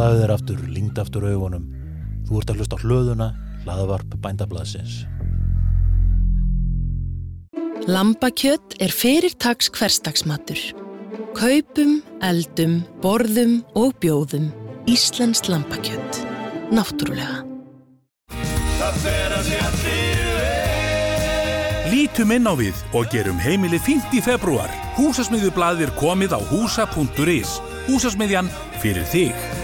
Slaðu þér aftur, lingd aftur augunum. Þú ert að hlusta á hlöðuna, hlaðavarp bændablaðsins. Lambakjött er fyrirtags hverstagsmatur. Kaupum, eldum, borðum og bjóðum Íslensk lambakjött. Náttúrulega. Lítum inn á við og gerum heimili fínt í februar. Húsasmiðjublaðir komið á húsa.is. Húsasmiðjan fyrir þig.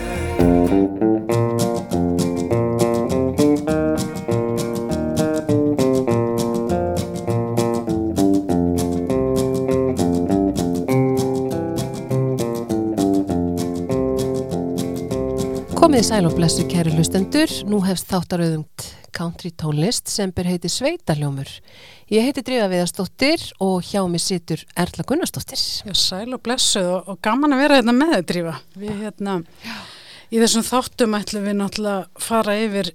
Blessu kæri hlustendur, nú hefst þáttarauðumt country tónlist sem ber heiti Sveitaljómur. Ég heiti Drífa Viðarsdóttir og hjá mig situr Erla Gunnarsdóttir. Já, sæl og blessuð og, og gaman að vera hérna með þið, Drífa. Við hérna, í þessum þáttum ætlum við náttúrulega fara yfir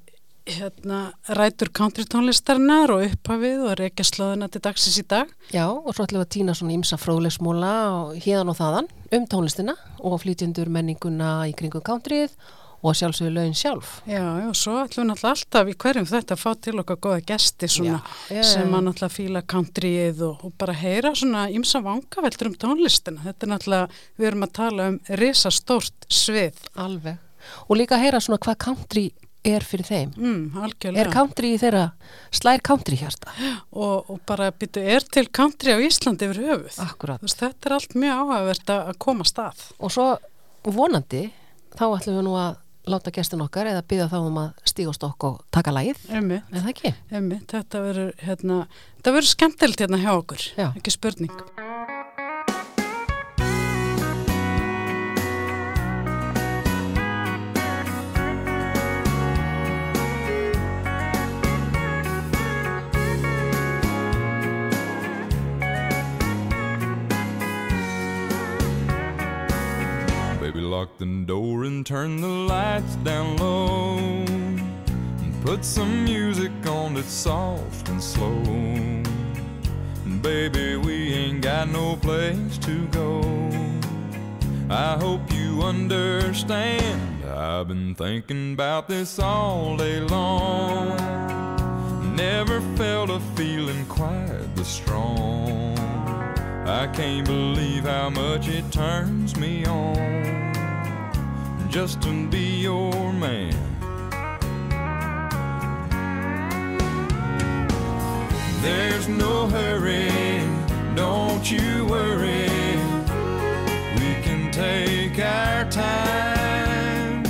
hérna rætur country tónlistarinnar og upphafið og reykja slóðuna til dagsins í dag. Já, og svo ætlum við að týna svona ímsa fróðlegsmóla híðan og þaðan um tónlistina og flytjendur menninguna í kringum countryið og sjálfsögur lögin sjálf. Já, og svo ætlum við náttúrulega alltaf í hverjum þetta að fá til okkar góða gesti svona Já, já, sem já. að náttúrulega fíla countryið og, og bara heyra svona ímsa vangaveldur um tónlistina. Þetta er náttúrulega, við erum að tala um risastórt svið. Alveg. Og líka að heyra svona hvað country er fyrir þeim. Mm, algjörlega. Er country í þeirra, slær country hjarta? og, og bara byrju, er til country á Íslandi yfir höfuð. Veist, þetta er allt mjög áhugavert að koma að stað. Og svo vonandi, þá ætlum við nú að láta gestin okkar eða byggja þá um að stíga á stokk og taka. Emmi, Er það ekki? emmi, þetta verður hérna, skemmtilegt hérna hjá okkur, Já. ekki spurning. Turn the lights down low. And put some music on that's soft and slow. Baby, we ain't got no place to go. I hope you understand. I've been thinking about this all day long. Never felt a feeling quite this strong. I can't believe how much it turns me on just to be your man. There's no hurry, don't you worry. We can take our time.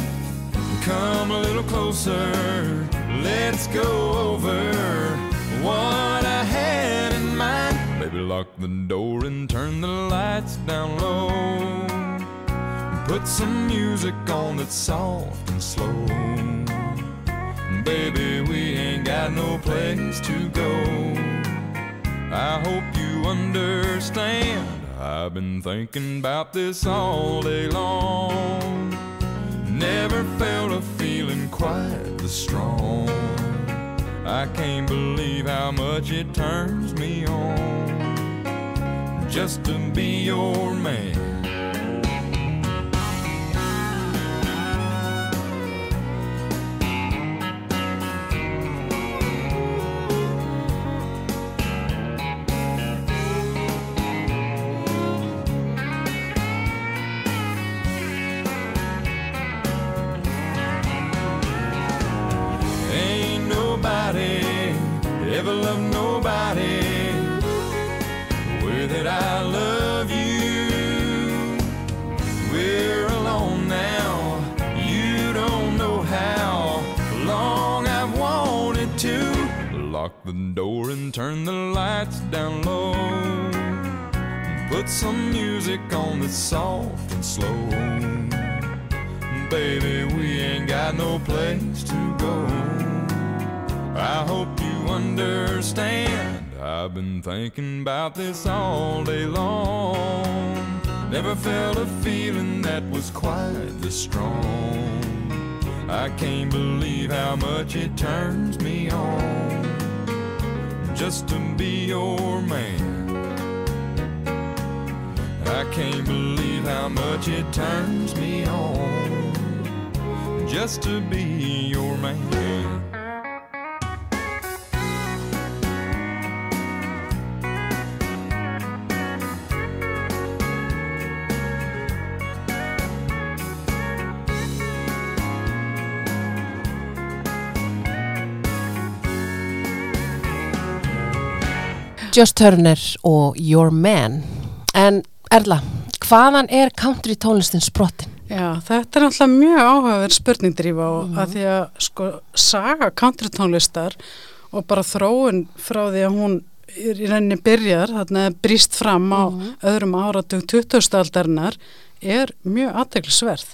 Come a little closer, let's go over what I had in mind. Baby, lock the door and turn the lights down low. Put some music on that's soft and slow. Baby, we ain't got no place to go. I hope you understand. I've been thinking about this all day long. Never felt a feeling quite this strong. I can't believe how much it turns me on just to be your man. The door and turn the lights down low. Put some music on that's soft and slow. Baby, we ain't got no place to go. I hope you understand. I've been thinking about this all day long. Never felt a feeling that was quite this strong. I can't believe how much it turns me on just to be your man. I can't believe how much it turns me on just to be your man. Just Turner og Your Man en Erla, hvaðan er country tónlistin sprottin? Já, þetta er alltaf mjög áhugaverð spurningdrífa og að því að sko saga country tónlistar og bara þróun frá því að hún í rauninni byrjar, þarna er brýst fram á öðrum áratug 20. aldarinnar er mjög aðteglisverð.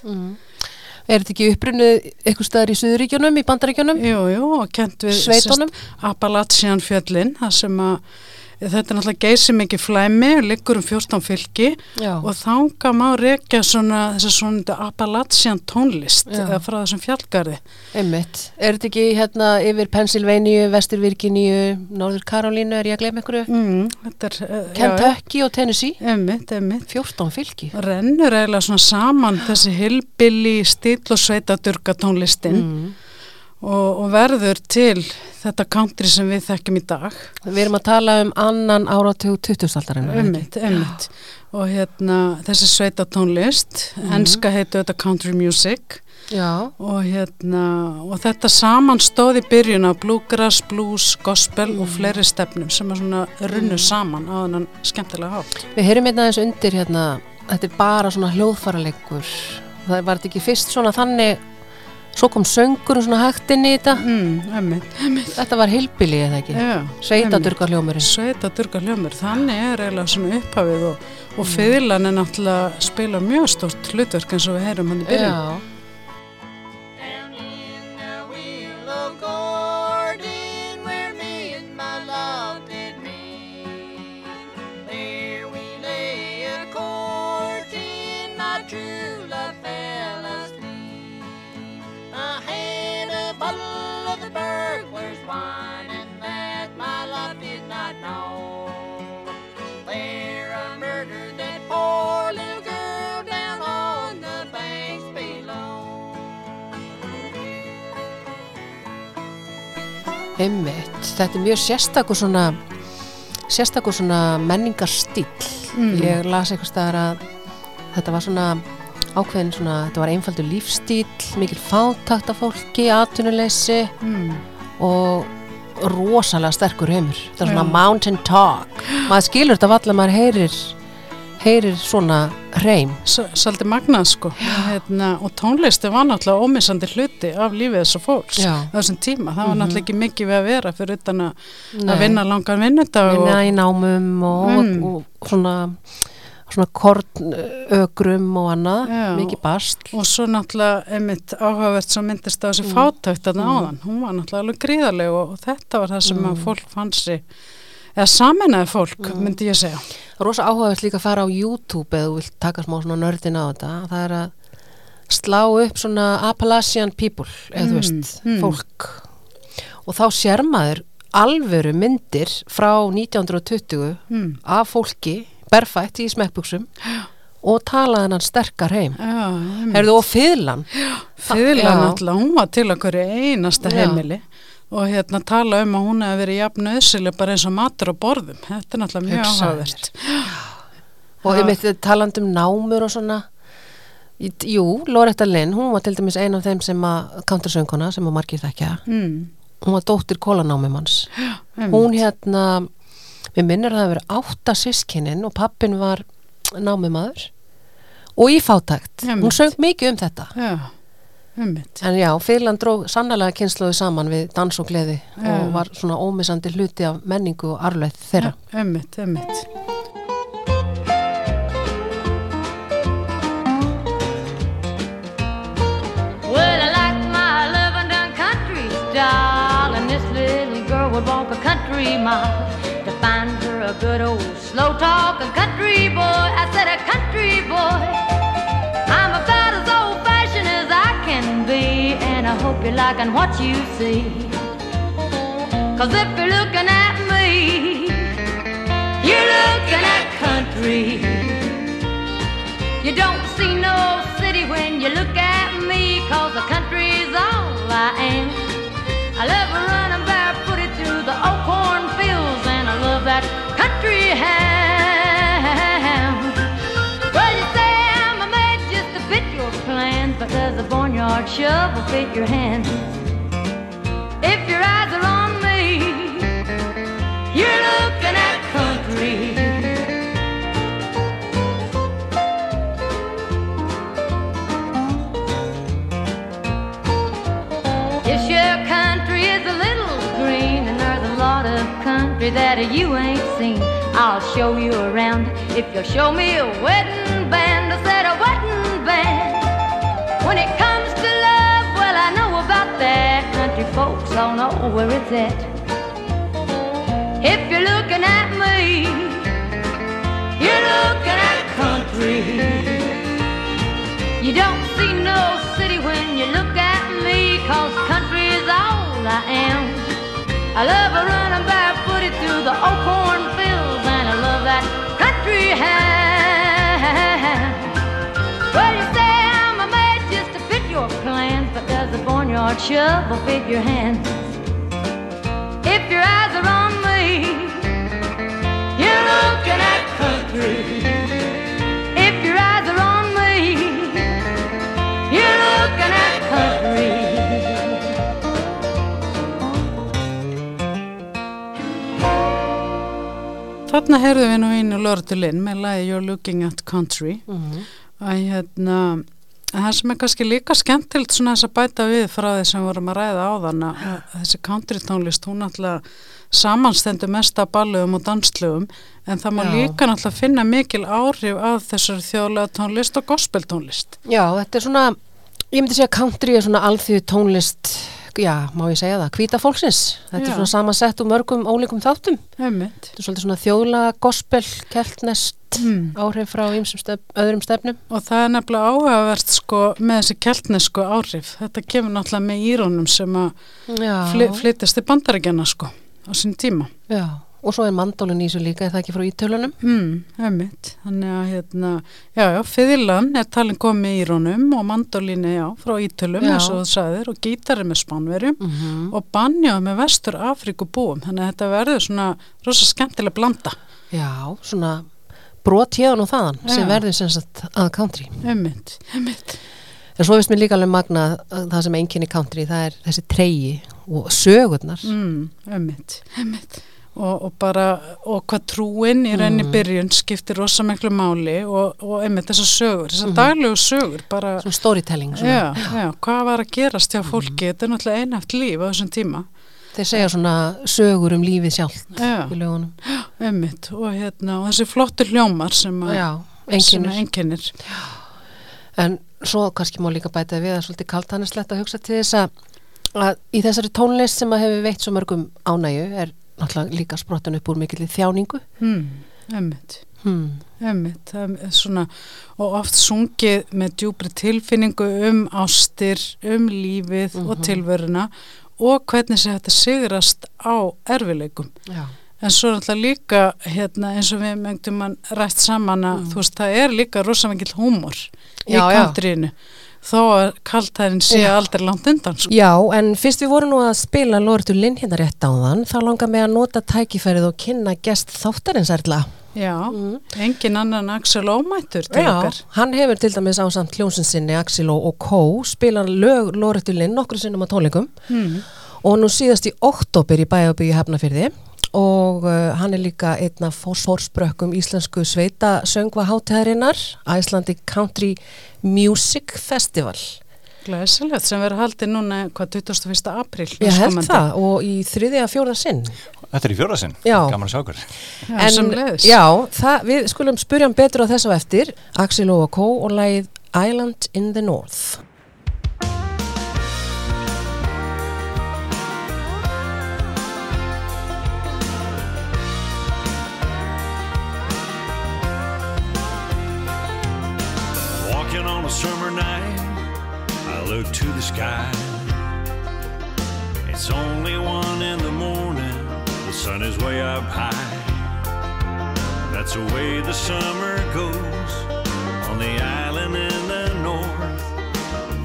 Er þetta ekki upprunnið eitthvað staðar í Suðuríkjunum, í Bandaríkjunum? Jú, jú, og kent við Sveitunum? sérst Appalachian fjöllin, það sem að þetta er náttúrulega geysi mikið flæmi liggur um 14 fylki Já. og þanga má rekja svona þess að svona Appalachian tónlist Já. eða frá þessum fjallgarði. Einmitt. Er þetta ekki hérna yfir Pennsylvania, Vestur Virginíu, Norður Karolínu, er ég að gleyma ykkur? Mm, er, eh, já, Kentucky og Tennessee? Emmitt, emmitt. 14 fylki. Rennur eiginlega svona saman þessi hilbili stíl og sveitadurga tónlistin Mm. Og, og verður til þetta country sem við þekkjum í dag. Við erum að tala um annan áratug 20-aldarinn. Emmitt, emmitt. Og hérna þessi sveitatónlist, mm enska heitu þetta country music Já, og hérna og þetta saman stóð í byrjun af bluegrass, blues, gospel og fleiri stefnum sem er svona runnu saman á þennan skemmtilega hátt. við heyrum hérna aðeins undir hérna, þetta er bara svona hljóðfaraleikur. Það var þetta ekki fyrst svona þannig, svo kom söngur og svona hægt inn í þetta. Mm. Þetta var hilbili eða ekki? Já, Sveitadurga hljómurinn. Sveita durga hljómur, þannig er eiginlega svona upphafið og, og fyrirlan er náttúrulega spila mjög stórt hlutverk eins og við heyrum hann í byrjun. Einmitt. Þetta er mjög sérstakur svona, sérstakur svona menningarstíl. Ég las eitthvað staðar að þetta var svona ákveðin svona, þetta var einfaldur lífstíl, mikil fátakt af fólki, atvinnuleysi Mm. og rosalega sterkur heimur. Þetta er svona Já. mountain talk. Maður skilur þetta valla maður heyrir, heyrir svona hreim. Svolítið magnað sko hérna, og tónlisti var náttúrulega ómissandi hluti af lífið þessu fólks á þessum tíma. Það var náttúrulega ekki mikið við að vera fyrir utan að, að vinna langan vinnudag vinna og, í námum og, Mm. og, svona svona kornögrum og annað, Já. mikið bast og svo náttúrulega einmitt áhugavert sem myndist á þessi mm. fátækt þarna áðan. Hún var náttúrulega alveg gríðarleg og, og þetta var það sem að fólk fann sig eða saminnaði fólk myndi ég segja. Rosa áhugavert líka að fara á YouTube eða þú vilt taka smá svona nördin á þetta það er að slá upp svona Appalachian people eða þú veist, mm. fólk og þá sér maður alvöru myndir frá 1920 Mm. af fólki berfætt í smekkbuxum og talaði hann sterkar heim. Herðu og Fyðla Já. náttúrulega, hún var til okkur einasta heimili og hérna tala um að hún hefði verið jafn nöðsileg bara eins og matur á borðum. Þetta er náttúrulega mjög áhugavert. og Já. einmitt talandi um námur og svona. Jú, Loretta Lynn, hún var til dæmis ein af þeim sem að countersönguna sem að margir þekkja. Mm. hún var dóttir kólanámimanns hún hérna við minnir að það hafi verið átta sískinin og pappin var námimaður og í fátækt. Hún söng mikið um þetta. Já, einmitt. en já, Fyrirland dróg sannlega kynsluði saman við dans og gleði Já. og var svona ómissandi hluti af menningu og arfleð þeirra Einmitt, einmitt. Well, I like my loving down country style, and this little girl would walk a country mile to find her a good old slow talking country boy. I said a country boy. Hope you're liking what you see. Cause if you're looking at me, you're looking at country. You don't see no city when you look but does the barnyard shovel fit your hands? If your eyes are on me, you're looking at country. Yes, your country is a little green, and there's a lot of country that you ain't seen. I'll show you around if you'll show me a wedding When it comes to love, well, I know about that. Country folks all know where it's at. If you're looking at me, you're looking at country. You don't see no city when you look at me, cause country is all I am. I love a running barefooted through the old cornfields, and I love that country ham. Well, your plans, but does the barnyard shovel fit your hands? If your eyes are on me, you're looking at country. If your eyes are on me, you're looking at country. Þarna heyrðum við nú einu Lordulinn með lagi You're Looking at Country að hérna að það sem er kannski líka skemmtilegt svona þess að bæta við frá því sem við vorum að ræða áðan að að þessi country tónlist hún alltaf samanstendur mest af ballugum og danslugum en það má Já. líka náttúrulega finna mikil áhrif af þessari þjóðlega tónlist og gospel tónlist Já, þetta er svona, ég myndi segja country er svona alþjóð tónlist, já, má ég segja það, hvíta fólksins. Þetta Já. er svona samansett úr mörgum ólíkum þáttum. Einmitt. Þetta er svolítið svona þjóðlega gospel, keltnest, Mm. áhrif frá stef, öðrum stefnum. Og það er nefnilega áhugavert sko með þessi keltnesku áhrif. Þetta kemur náttúrulega með írónum sem að fly, flytast til bandarækjana sko á sín tíma. já. Og svo er mandólin í þessu líka, er það ekki frá ítölunum? Mm, einmitt. Þannig að hérna, já, já, fiðilan er talin komið í írónum og mandolínu, já, frá ítölum eins og þú sagðir og gítari með spánverjum Mm og banjað með vestur Afríku búum. Þannig að þetta verður svona rosa skemmtileg blanda. Já, svona brot hérðan og þaðan sem Já. verður sem sagt að country. Einmitt, einmitt. En svo veist mér líka alveg magna að það sem einkenni country, það er þessi treyji og sögurnar. Mm, einmitt, einmitt. Og, og bara, og hvað trúin í rauninni Mm. byrjun skiptir rosa miklu máli og, og einmitt þessar sögur, þessar daglegu sögur, bara, Svona storytelling. Svona. já, já, hvað var að gerast hjá fólki, þetta er náttúrulega einhæft líf á þessum tíma. Þeir segja svona sögur um lífið sjálft Já, í lögunum. einmitt, og hérna, og þessi flottu hljómar sem að, Já, einkennir. En svo kannski má líka bæta við að svolítið kaltannislegt að hugsa til þess að, að í þessari tónlist sem að hefur veitt svo mörgum ánægju er náttúrulega líka sprottan upp úr mikilvæg þjáningu. Hmm, einmitt. Hmm. Er svona og oft sungið með djúpri tilfinningu um ástir, um lífið og tilveruna og hvernig sé þetta sigrast á erfileikum. Já. En svo er alltaf líka hérna, eins og við mögtum mann rætt saman að þú veist það er líka rosa mikill húmor í Já, já. Þó að kaltærin sé Já. aldrei langt undan sko. Já, en fyrst við vorum nú að spila Lortu Linn hérna rétt á þann, þá langar mig að nota tækifærið og kynna gest þáttarins erla. Já, engin annan Axel Ómættur til okkar. hann hefur til dæmis ásamt hljónsinsinni Axel og Kó spilar lög Lortu Linn nokkru sinnum á tónleikum Mm. og nú síðast í oktober í bæjabíu hefnafyrði og uh, hann er líka einn af fórsprökkum íslensku sveita söngva hátíðarinnar Icelandic Country Music Festival Glæsilegt sem verður haldið núna hvað 21. apríl ég held næstkomandi. það og í þriðja fjóða sinn Þetta er í fjóra sinn, gaman að sjá okkur. Já, sem leiðis. já, það, við skulum spyrja hann betur á þess á eftir Axel og Kó og lagið Island in the North a summer night, I look to the sky. It's only one in the morning, the sun is way up high. That's the way the summer goes on the island in the north,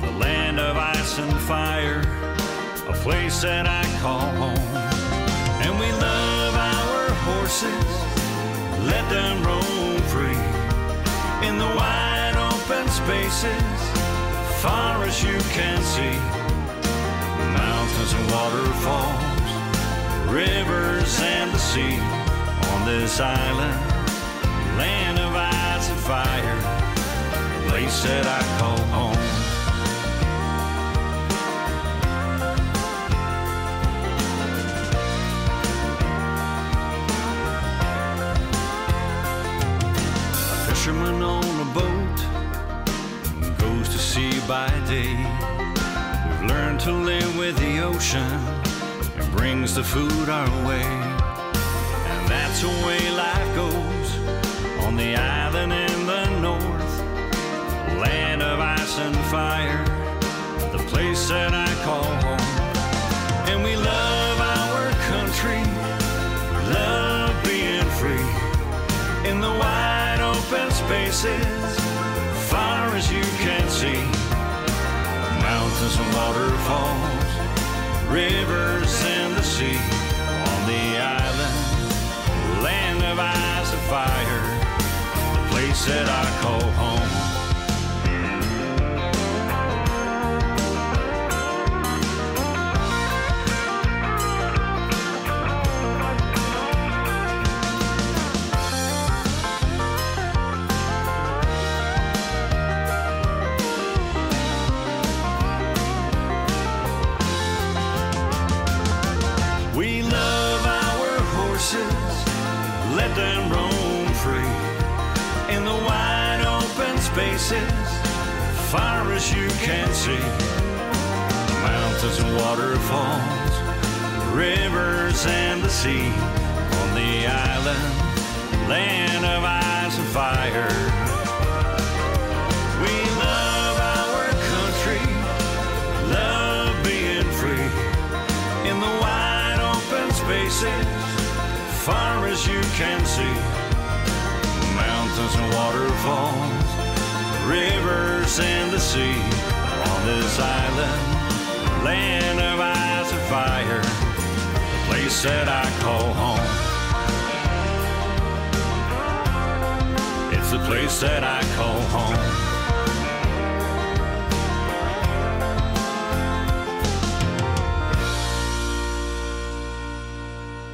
the land of ice and fire, a place that I call home. And we love our horses, let them roam free in the wide open spaces, far as you can see. Mountains and waterfalls, rivers and the sea on this island, land of ice and fire, a place that I call home. By day. We've learned to live with the ocean. It brings the food our way. And that's the way life goes on the island in the north. Land of ice and fire, the place that I call home. And we love our country, love being free in the wide open spaces, far as you can see. Mountains and waterfalls, rivers and the sea. On the island, land of ice and fire, the place that I call home. Let them roam free in the wide open spaces, far as you can see. Mountains and waterfalls, rivers and the sea on the island, land of ice and fire. Far as you can see. Mountains and waterfalls, rivers and the sea on this island, land of ice and fire, the place that I call home. It's the place that I call home.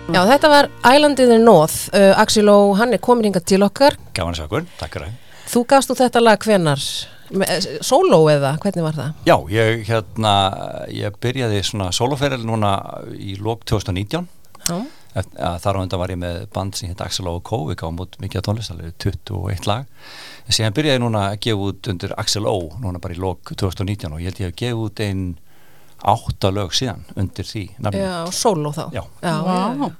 Já, þetta var Island in the North, uh, Axel og hann er komin hingað til okkar. Sjá okkur, takk fyrir. Þú gafst þú þetta lag hvenar? Eh, Sóló eða, hvernig var það? Já, ég hérna, ég byrjaði svona soloferil núna í lók 2019 Já. Þar á undan var ég með band sem heit Axel og Co. Við gáum út mikið tónlistalegu, 21 lag en síðan byrjaði ég núna að gefa út undir Axel O. núna bara í lók 2019 og ég held ég að gefa út einn átta lög síðan undir því nafni. Já, Sóló þá. Já. Já, Vá, já.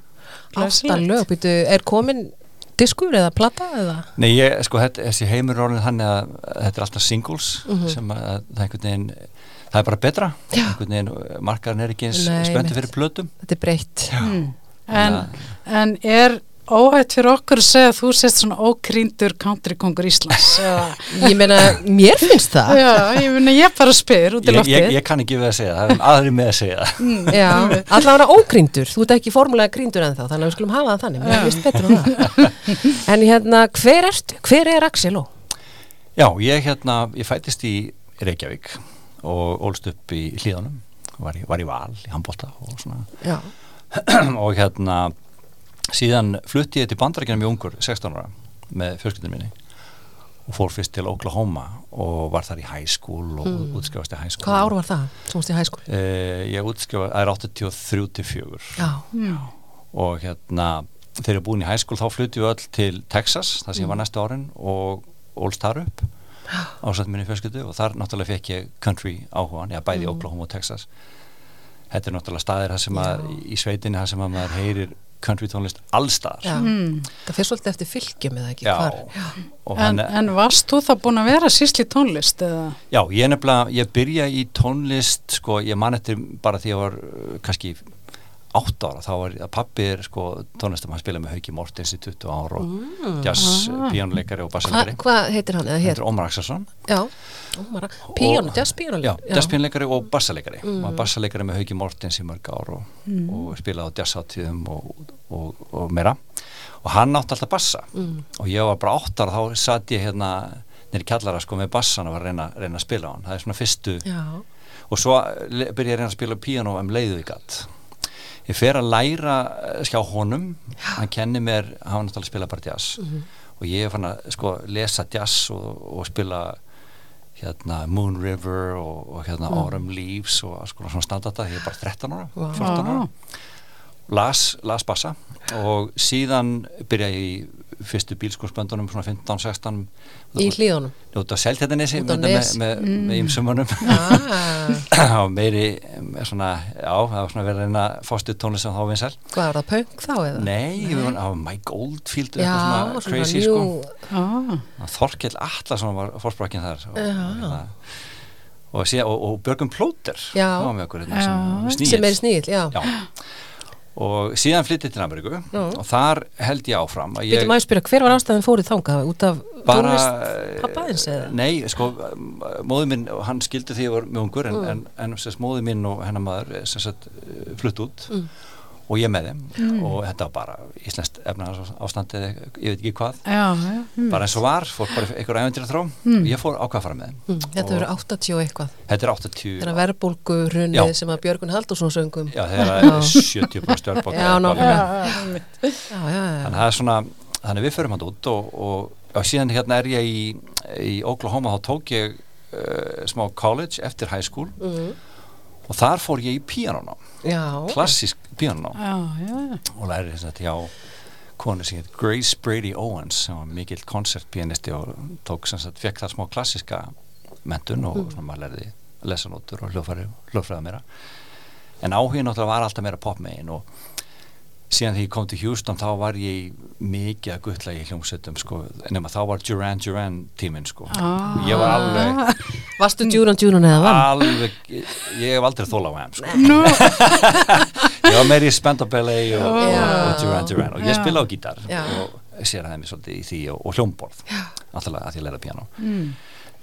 Átta glæsilegt. lög, býtu, er komin diskur eða plata eða? Nei, ég, sko, þetta, þessi heimur orðin þannig að þetta er alltaf singles Mhm. sem að það er einhvern veginn það er bara betra, Já. einhvern veginn margarinn er ekki eins einmitt. fyrir plötum Þetta er breytt. Mm. En, en er óhætt fyrir okkur að segja að þú sést svona ókrýndur countrykongur Íslands? Ég meina, mér finnst það. Já, ég finna ég bara spyr út í ég, ég, loftið. ég kann ekki við að segja það, það er aðri með að segja það Mm. Já, allavega ókrýndur, þú ert ekki formulega krýndur ennþá, þannig að við skulum hafa það þannig, mér finnst betur um það. En hérna, hver ertu? Hver er Axel Ó? Já, ég hérna, ég fættist í Reykjavík og ólst upp í hlíðanum var í, var í val, í handbólta og svona Já. og hérna síðan flutti ég til bandarækjunum í ungur 16 ára með fjölskyldinu minni og fór fyrst til Oklahoma og var þar í high school og Mm. mm. útskrifast í high school Hvaða ár var það? Svo varst í hæskóli. Eh, ég útskrifa, það er 83 til 4 Já. Mm. og hérna þegar ég búin í high school þá flutti við öll til Texas þar sem ég var Mm. næstu árin og ólst þar upp ásett minni fjölskyldu og þar náttúrulega fekk ég country áhugan, já bæði Mm. Oklahoma og Texas þetta er náttúrulega staðir þar sem að í sveitinni þar sem að maður heyrir country tónlist allstaðar Já. Mm. Það fyrir svolítið eftir fylgjum eða ekki hvar. og En, hann, en varst þú þá búin að vera sísli tónlist eða? já, ég nefnilega, ég byrja í tónlist sko, ég man eftir bara því að ég var uh, kannski 8 ára, þá var pappi er sko tónlistum, hann spilaði með Hauki Mortens í 20 ára og jazz, Ah. píjónuleikari og Hva, bassalegari hvað heitir hann? Þetta er Ómar Axelsson. Já, Ómar, píónu, jazz píónu Já, jazzpíjónuleikari og bassalegari Mm. og bassalegari með Hauki Mortens í mörg ár og, og spilaði á jazzáttíðum og, og, og meira. Og hann átti alltaf bassa. Mm. og ég var bara 8 ára, þá satt ég hérna nýri kjallara sko með bassan og var að reyna, reyna að spila á hann, það er svona fyrstu Já, og svo le- byrja ég að reyna að spila píano um leiðu í gatt ég fer að læra eh, skjá honum. Hann kenni mér, hann var náttúrulega að spila bara jazz. Og ég er fann að sko lesa jazz og, og spila hérna Moon River og, og hérna Autumn Leaves og konar svona standarta ég er bara 13 ára, Vá. 14 ára. Las, las bassa. Og síðan byrja ég í fyrstu bílskórsböndunum svona 15-16 í hlíðunum? Út á Seltjarnesi Út á með, Nes. með, með, með ymsumunum ah, og meiri svona, já, það var svona verið að reyna fástu tónlist sem þá vinsæl. Hvað var það, punk þá eða? Nei, ég var á Mike Oldfield Já, eitthvað svona, svona crazy sko. Ah, Þorkell Atlasson var fórsprakkin þar og, hérna, og, og, og Björgum Plóter hérna, Já. sem, sem er sníl, já, Já. Og síðan flyttið til Ameríku og þar held ég áfram að Býtum að spyrja, hver var ástæðan fórið þangað út af tónlist pappaðins eða? nei, sko, móði minn hann skildi því að ég var mjög ungur en, Mm. en, en móði minn og hennar maður sem sagt, eh, flutt út Mm. Og ég með þeim. Og þetta var bara íslenskt efnaðars ástandið ég veit ekki hvað, já, já, mm. bara eins og var fór bara einhver ævendir að þró og ég fór ákvað að fara með þeim. Mm, þetta Og- verður 80 og eitthvað. Þetta er 80 Þegar verðbólgu Já. hrunið sem að Björgun Haldursson söngum. Já, það er 70 bara stjórnbók Já, nákvæmlega. já, já, já, já. þannig að það er svona þannig við förum hann út og, og, og síðan hérna er ég í, í Oklahoma þá tók ég uh, smá college eftir high school. Mm. Og þar fór ég í píanóna já. klassísk já, og lærið þess að hjá konu sem heit Grace Brady Owens sem var mikill koncertpianisti og tók sem sagt, fekk þar smá klassíska mentun og Mm. svona maður lærði lesanótur og hljófræða meira en áhugin náttúrulega var alltaf meira popmegin og síðan þegar ég kom til Houston þá var ég mikið að guttla í hljómsveitum sko, nema þá var Duran Duran tíminn sko. Ah. ég var alveg Varstu Djúran Djúran eða vann? alveg, ég, ég hef aldrei þóla á ham sko. Nú, ég var meiri í Spend Up LA og, og, og Duran Duran. Og ég spila á gítar Já. og sér að það mér svolítið í því og, og hljómborð alltaf að því að læra piano. Mm.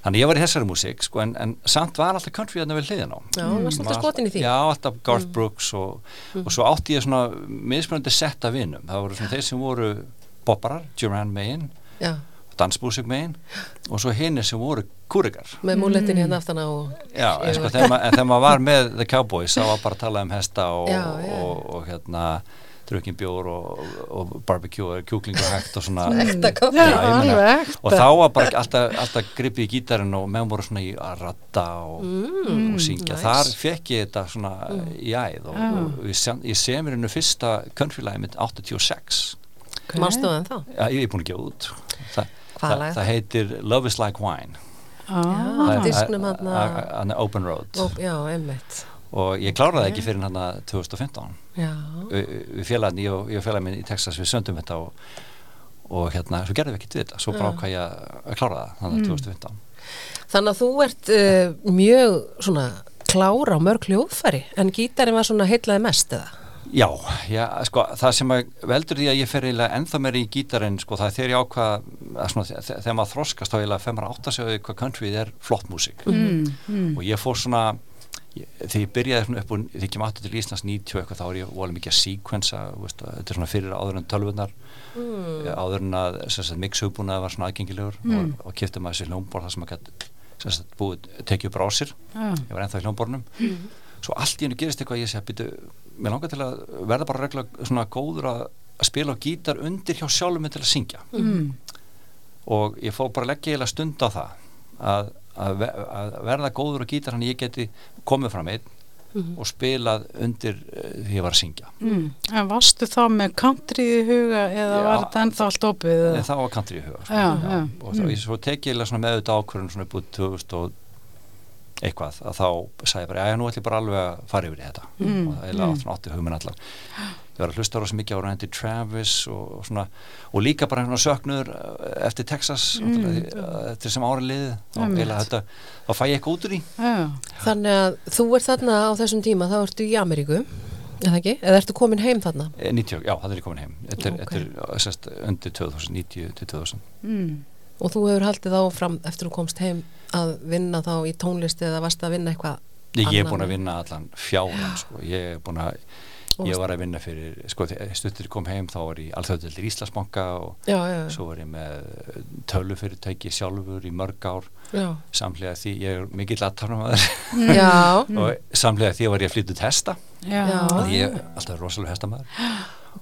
Þannig ég var í þessari músík sko, en, en samt var alltaf country þarna við hliðin á. Já, varstu alltaf skotin í því? já, alltaf Garth Brooks og, og svo átti ég svona mismunandi sett af vinum. Það voru svona þeir sem voru bopparar, Duran megin Já, dansbúsik megin og svo hinnir sem voru kúrikar. Með múlettin hérna aftan á og... Já, en sko, þegar, ma en þegar maður var með The Cowboys þá var bara að tala um hesta og, Já, já. og, og hérna drukkin bjór og, og barbecue og kjúklingur hægt og svona. Alveg ekta. og þá var bara alltaf, alltaf gripið í gítarinn og meðan voru svona í að ratta og, Mm, og syngja, nice. þar fekk ég þetta svona í æð og, Já. og ég, sem, ég sé mér hennu fyrsta countrylægi mitt 86 Manstu það ennþá? Já, ég er búin að gefa út. Þa, það, það heitir Love is like wine. Ah, Það er- að- að- Open Road. Ó, Já, einmitt og ég kláraði ekki fyrir hann 2015 Já, við, við félagin, ég og, ég og félagin minn í Texas við söndum þetta og, og hérna, svo gerðum við ekkert við þetta. Svo bara ákvað ég að klára það þannig 2015 þannig að þú ert uh, mjög svona klára á mörg hljóðfæri en gítarinn var svona heitlaði mest eða? Já, já, sko, það sem að veldur því að ég fer eiginlega ennþá meira í gítarinn sko, það er þegar ég ákvað að þegar maður þroskast þá eiginlega femur átt að segja hvað countryð er flott músík. Mm, mm. og ég fór svona þegar ég byrjaði upp og þegar ég kem aftur til Íslands 90 eitthvað þá er ég volið mikið að að þetta er svona fyrir áður en tölvunar mm. áður en að mix-hugbúnaði var svona aðgengilegur og, og kipti maður sér hljómborð þar sem maður gæti búið, tekið upp rásir Já. ég var ennþá í hljómborðnum svo allt í hennu gerist eitthvað ég sé að byrju mér langar til að verða bara regla svona góður að, að spila á gítar undir hjá sjálfum mig til að syngja Mm. og ég fór bara að leggja að, að, ve- að verða góður á gítar hann ég geti komið fram einn og spilað undir uh, því ég var að syngja Mm. En varstu þá með country í huga eða Já. var þetta ennþá allt opið? eða? það var country í huga sko. Já, já. og þá, svo tek ég með auðvitað ákvörðun svona úr 2000 og eitthvað að þá sagði ég bara, já nú ætlum ég bara alveg að fara yfir í þetta Mm, og það mm. átti átti hugminn allar ég var að hlusta rosa mikið á Randy Travis og, og svona, og líka bara hérna söknur eftir Texas mm. eftir sem ári liði þá, þá fæ ég eitthvað út úr í Já, Þannig að þú ert þarna á þessum tíma þá ertu í Ameríku Er það ekki? Eða ertu komin heim þarna? Eh, 90, já, það er ég komin heim Þetta er, Ok. þetta er sest, undir 2000, 90 til 2000 Mm. Og þú hefur haldið áfram eftir þú komst heim að vinna þá í tónlist eða varst að vinna eitthvað Ég, ég er búin að vinna allan fjáran sko. ég er búin að ég var að vinna fyrir, sko, stuttur kom heim þá var ég alþjóðildir Íslandsbanka og Já, já, já. svo var ég með tölufyrirtæki sjálfur í mörg ár Já. samlega því, ég er mikill aðtarnamaður Já. og samlega því var ég að flytja út hesta. Að ég er alltaf rosalega hestamæður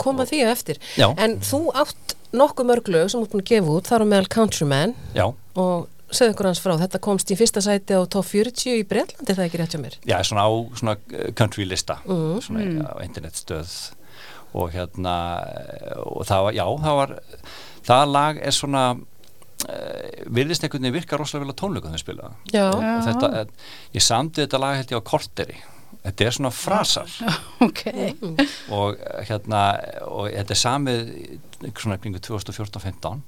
Koma því eftir. Já. En þú átt nokkuð mörg lög sem þú ert búin að gefa út, þar á meðal Countryman Já, og segðu ykkur hans frá, þetta komst í fyrsta sæti á top 40 í Breitlandi, er það ekki rétt hjá mér? já, svona á svona eh, country lista Mhm. svona Mm. á internetstöð og hérna eh, og það var, já, það var það lag er svona uh, virðist einhvern veginn virka rosalega vel á tónleikum þegar spila það. Já. og, og þetta, eh, ég samdi þetta lag held ég á korteri þetta er svona frasar Ok. og eh, hérna og þetta er samið svona kringu 2014-15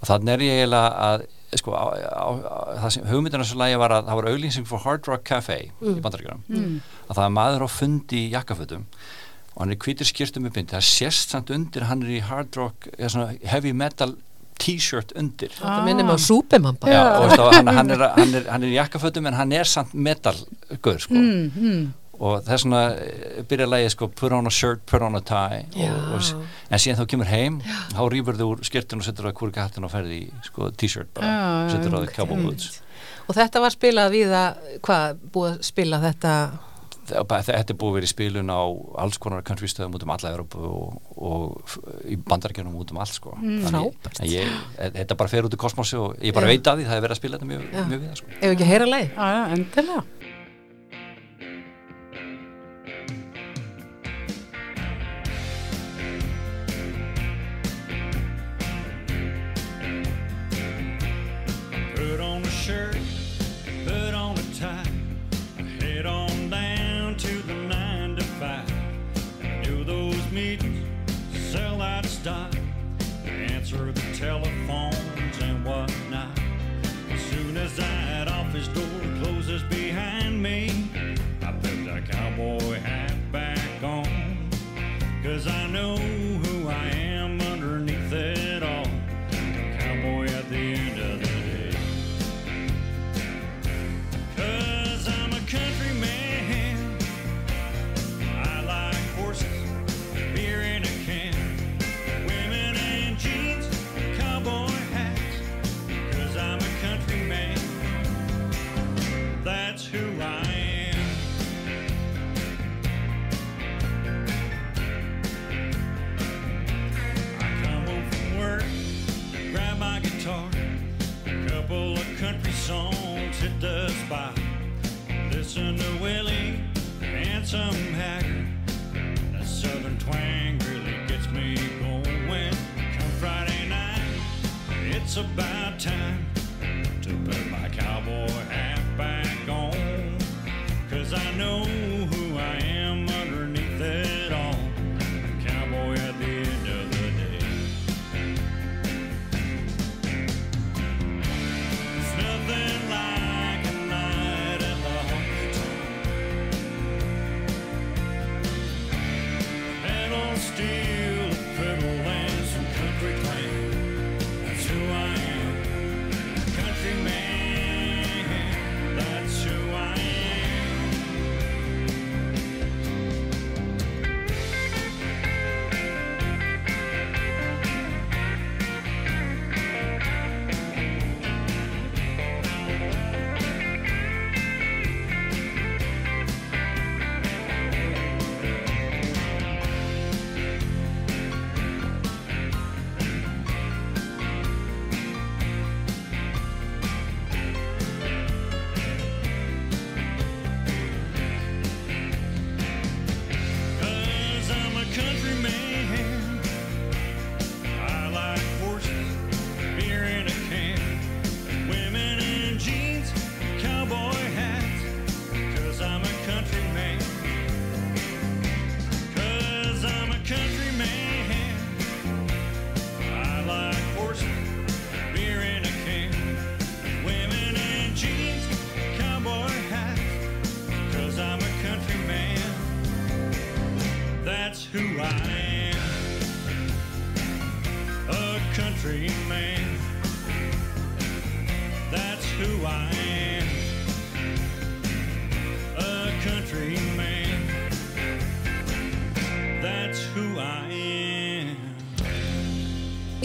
og þannig er ég eiginlega að sko, á, á, á, það sem hugmyndina svo lagi var að það var auglýsing for Hard Rock Café Mm. í bandaríkjunum Mm. að það er maður á fundi í jakkafötum og hann er hvítur skýrtum með bindi það sést samt undir hann er í Hard Rock eða svona heavy metal t-shirt undir Þetta minnir mig á Súpimann bara. Já, og hann, hann, er, hann, er, hann er í jakkafötum en hann er samt metal guður sko Mm, mm. Og það er svona eh, byrja lægi sko put on a shirt, put on a tie Já. og, og, en síðan þá kemur heim þá rýfur þau úr skirtun og setur það kúrika hattin og ferði í sko t-shirt bara, Já, setur það í einmitt, cowboy boots Og þetta var spilað við að, hvað, búið að spila þetta, þetta er búið að vera í spilun á alls konar country stöðum út um alla Európu og, og í bandarækjunum út um allt sko Mm. Þannig- en ég, e- þetta bara fer út í kosmosi og ég bara Já. veit að því það er verið að spila þetta mjög, mjög við sko. ef ekki að heyra leið? Já, já, endilega. Shirt, put on a tie, head on down to the nine to five. Do those meetings, sell out stock, answer the telephones and whatnot. As soon as that office door closes behind me, I put the cowboy hat back on. Cause I know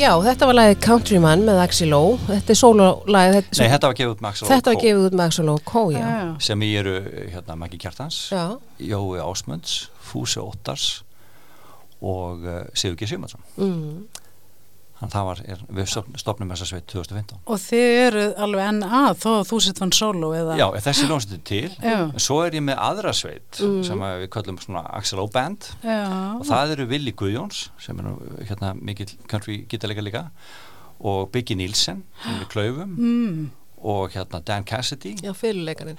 Já, þetta var lagið Countryman með Axel O. Þetta er sólulagið. Þetta, Nei, þetta var gefið út með Axel þetta var gefið út með Axel O. Kó, já. Sem í eru hérna Maggi Kjartans Já. Jói Ásmunds, Fúsi Óttars og uh, Sigur G. Sigmarsson Mm. Þannig að það var, er, við stofnum þessa sveit 2015 Og þið eru alveg enn að þó að þú sitt fann solo eða? Já, þessi ljónsitur til Já. en svo er ég með aðra sveit sem að við köllum svona Axel O. Band Já. og það eru Willi Guðjóns sem er hérna mikill country gítarleika líka og Biggie Nielsen sem er í klaufum Mm. og hérna Dan Cassidy Já, fyrirleikarinn.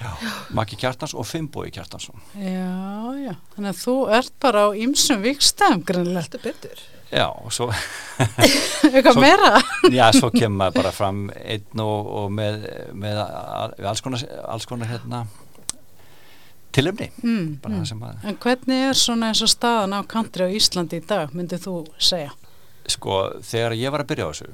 Maggi Kjartans og Finnbói Kjartansson Já, já. Þannig að þú ert bara á ýmsum vikstæðum grannlegt. Þetta betur. Já, og svo Eitthvað meira? Já, svo kemur maður bara fram einn og, og með, með al- alls konar, alls konar hérna tilumni Mm, mm. En hvernig er svona eins og staðan á country á Íslandi í dag, myndið þú segja? sko, þegar ég var að byrja á þessu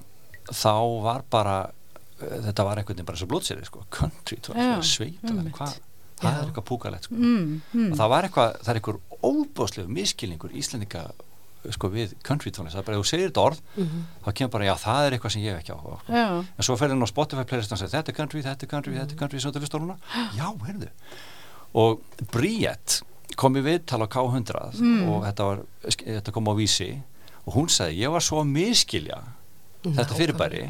þá var bara uh, þetta var einhvern veginn bara svo blótsýri sko, country, sveit einmitt. hvað það er eitthvað púkalegt sko. Mm, mm. og það var eitthvað, það er eitthvað óbúslegu miskilningur íslendinga sko við country tónlist, það er bara ef þú segir þetta orð Mhm. þá kemur bara, já það er eitthvað sem ég hef ekki á sko. En svo fer hann á Spotify playlist og segir þetta er country, þetta er country, þetta er country svo til listónuna, já, heyrðu og Bríett kom í viðtal á K100 Mm. og þetta, var, þetta kom á vísi og hún sagði, ég var svo að miskilja þetta fyrirbæri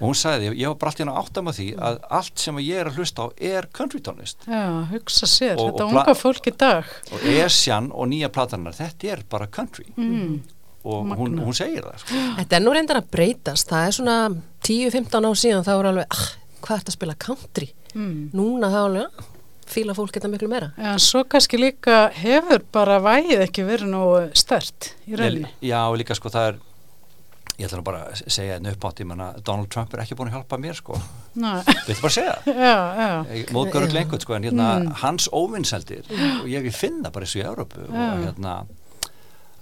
og hún sagði, ég var bara allt í hann átt að því að allt sem ég er að hlusta á er country tónlist já, hugsa sér, Og- þetta og unga fólk í dag. og Esjan og nýja platanar, þetta er bara country Mm. og hún, hún segir það sko. Þetta er nú reyndar að breytast. Það er svona 10-15 ár síðan þá er alveg, ah, hvað er þetta að spila country? Mm. Núna þá alveg, ah, fíla fólk þetta miklu meira. Já, en svo kannski líka hefur bara vægið ekki verið nógu stert í rauninni. Já, og líka sko það er ég ætla bara að segja einn uppátt ég menna Donald Trump er ekki búin að hjálpa mér sko Nei, við bara að segja það já, já. móðgörur Já. lengur sko en hérna Mm. hans óvinnseldir og ég, finna bara þessu í Európu og hérna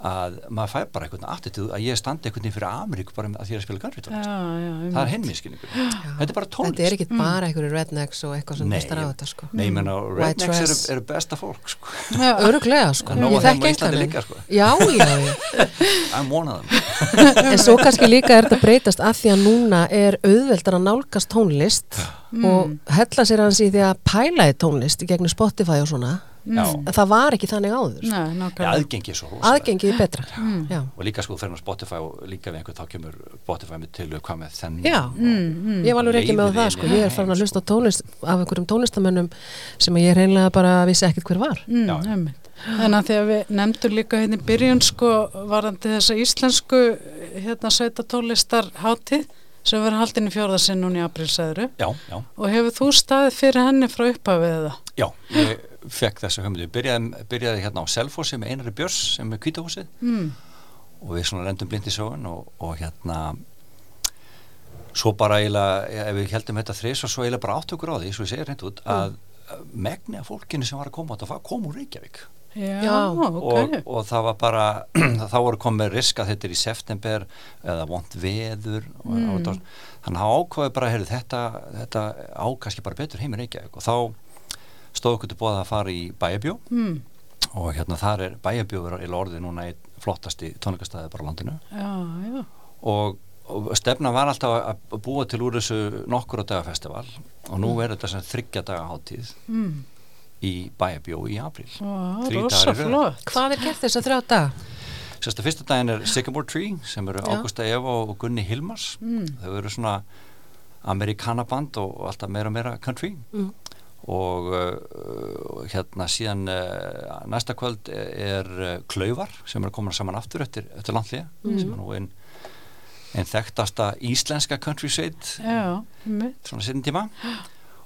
að maður fær bara einhvern attitúð að ég standi veginn fyrir Ameríku bara með að því að spila country Já, tónlist já, það er einmitt. heimískinningur þetta er bara tónlist Þetta er ekkit bara einhverju rednecks og eitthvað sem hlustar á þetta sko. Nei, ég menna, rednecks eru, eru besta fólk sko. Já, Öruglega sko. Það er að þeim þekki á Íslandi líka, sko. Já, já, já. I'm one of them En svo kannski líka er þetta breytast að því að núna er auðveldar að nálgast tónlist og hella sér hans í því að pæla í tónlist í gegnum Spotify og svona. Já, En það var ekki þannig áður. Nei, Já, nákvæmlega. aðgengi er svo Aðgengið er betra. Já. og líka sko þegar á Spotify og líka við einhver þá kemur Spotify með til hvað með þenn Já, Mm, ég var alveg ekki með það sko, ég er farin að hlusta á tónlist af einhverjum tónlistamönnum sem ég reynilega bara vissi ekkert hver var. Mm, Já, já. En að því að við nefndum líka hérna í byrjun sko varandi þessa íslensku hérna sveita tónlistar hátíð sem verður haldin í fjórðasinn núna í aprilsæðuru og hefur þú staðið fyrir henni frá upphafið eða? já, ég fekk þessa höfmyndu, byrjaði, byrjaði hérna á Selfossi með Einari Björs sem er kvítahúsið Mm. og við svona rendum blind í sjóun og, og hérna svo bara eiginlega, ef við heldum þetta þris og svo eiginlega bara áttökur á því, svo ég segir reynd út að mm. megni af fólkinu sem var að koma á þetta kom úr Reykjavík Já, Já. ok. og, og það var bara þá voru komið risk að þetta er í september eða vond veður og, Mm. og, þannig að ákvaði bara heyrðu, þetta, þetta á kannski bara betur heimur Reykjavík og þá stóð okkur til bóða að fara í bæjabjó Mm. og hérna þar er bæjabjóður í orðið núna einn flottasti tónleikastæði bara á landinu Já, já. og, og stefna var alltaf að búa til úr þessu nokkur á dagafestival og nú er þetta sem þryggja daga hátíð Mm. Í bæjabjó í april í röð. flott. Hvað er gert þess að þrjá daga? Sérsta fyrsta daginn er Sycamore Tree sem eru. Ágústa Eva og Gunni Hilmars Mm. þau eru svona amerikanaband og, og alltaf meira og meira country Mm. og uh, hérna síðan uh, næsta kvöld er uh, Klaufar sem eru komin saman aftur eftir, eftir landlíða sem er nú einn ein þekktasta íslenska country sveit Já, mitt. svona sinn tíma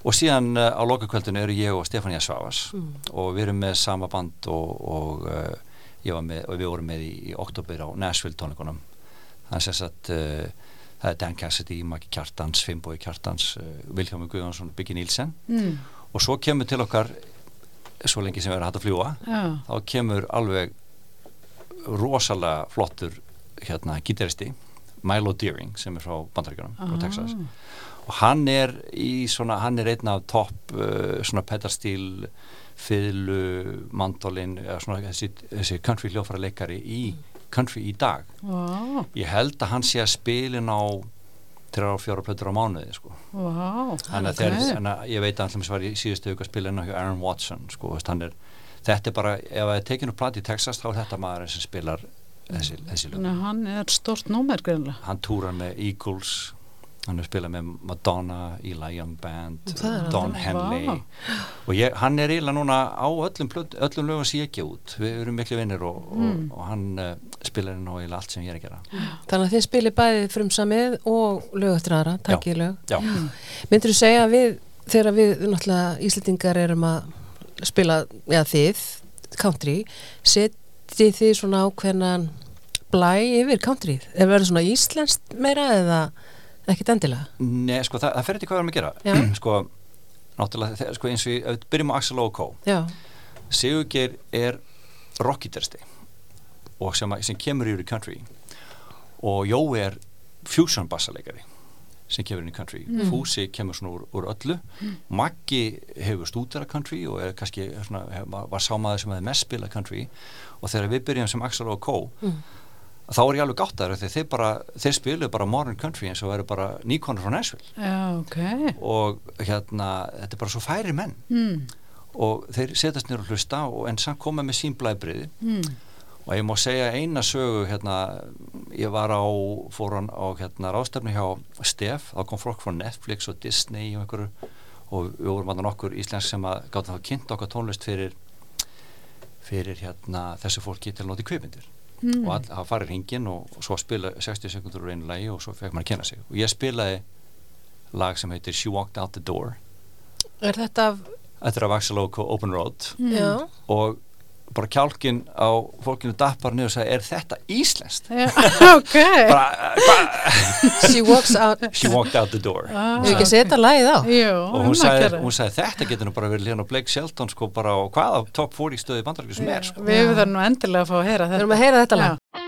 og síðan uh, á lokakvöldinu eru ég og Stefania Svavas og við erum með sama band og, og uh, ég var með, og við vorum með í, í oktober á Nashville tónleikunum. Sess að uh, það er Dan Cassidy, Maggi Kjartans, Finnbói Kjartans uh, Viljámi Guðjónsson, Biggi Nílsen Mm. og svo kemur til okkar svo lengi sem við erum hægt að fljúa Já, þá kemur alveg rosalega flottur hérna gítaristi Milo Deering sem er frá Bandaríkjunum frá Texas og hann er í svona, hann er einn af topp uh, svona pedalstíl fiðlu, mandolin eða svona þessi, þessi country hljófara leikari í country í dag Vá, ég held að hann sé að spilin á þrjár og fjóra plötur á mánuði sko. vá. þannig að að ég veit að hann var í síðustu auka spilin á Aaron Watson sko, er, þetta er bara ef það er tekinu platt í Texas þá er þetta maður sem spilar þessi, þessi lög hann er stort númer greinlega. hann túrar með Eagles hann er spilað með Madonna Eli Young Band, Don Henley vá. og ég, hann er eiginlega núna á öllum, öllum lögum sem ég ekki út við erum miklu vinnir og, Mm. og, og hann uh, spilar inn á eiginlega allt sem ég er að gera Þannig að þið spilir bæði frumsamið og lög eftir aðra, takkið lög. já, Myndir þú segja að við, þegar við náttúrulega Íslendingar erum að spila, eða þið, country, setjið þið svona ákveðnan blæ yfir countryð? Er verið svona íslenskt meira eða ekkit endilega? Nei, sko, það, það fer ekki hvað við erum að gera. Sko, náttúrulega, sko, eins og við, byrjum á Axel O.K. Sigurgeir er rockgitarsti og sem, að- sem kemur yfir í country. Og Jói er fusion bassaleikari sem kemur inn í country. Fúsi kemur svona úr, úr öllu. Maggi hefur stúdara country og er kannski svona, var, sámaður sem hefði mest spila country. Og þegar við byrjum sem Axel og Kó þá er ég alveg gátt að þeir, þeir, þeir spilu bara modern country eins og eru bara nýkonur frá Nashville Já, ok. og hérna, þetta er bara svo færi menn Mm. og þeir setjast nýr og hlusta og en samt koma með sín blæbriði Mm. og ég má segja eina sögu hérna, ég var á fór hann á hérna ráðstefni hjá Stef, þá kom fólk frá Netflix og Disney og einhverju og við vorum að nokkur íslensk sem að gátt að kynnt okkar tónlist fyrir fyrir hérna þessu fólki til að nota í kveipindir Mm. og all, það farir hringin og, og svo spila 60 sekundur úr einu lagi og svo fekk maður að kenna sig. Og ég spilaði lag sem heitir She Walked Out the Door. Er þetta af, Þetta er af Axel Oak og Open Road. Já, og bara kjálkin á fólkinu dappar niður og sagði, er þetta íslenskt? Já, ok. Bara, bara, she walks out, she walked out the door Ah. hefur ekki setja lagið á? Jú, og hún að sagði, hún sagði, þetta getur nú bara verið hérna á Blake Shelton sko bara á hvaða top 40 stöði bandaríkju sem er sko. Við höfum það nú endilega að fá að heyra Við þetta. erum að heyra þetta lag.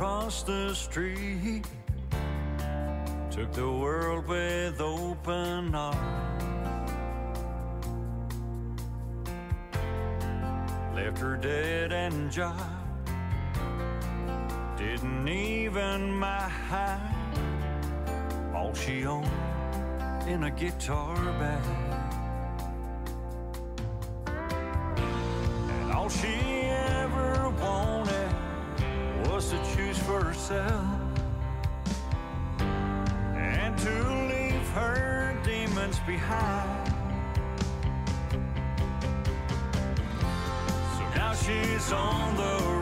Across the street, took the world with open arms. Left her dead end job, didn't even mind all she owned in a guitar bag. And all she herself and to leave her demons behind. So now she's on the road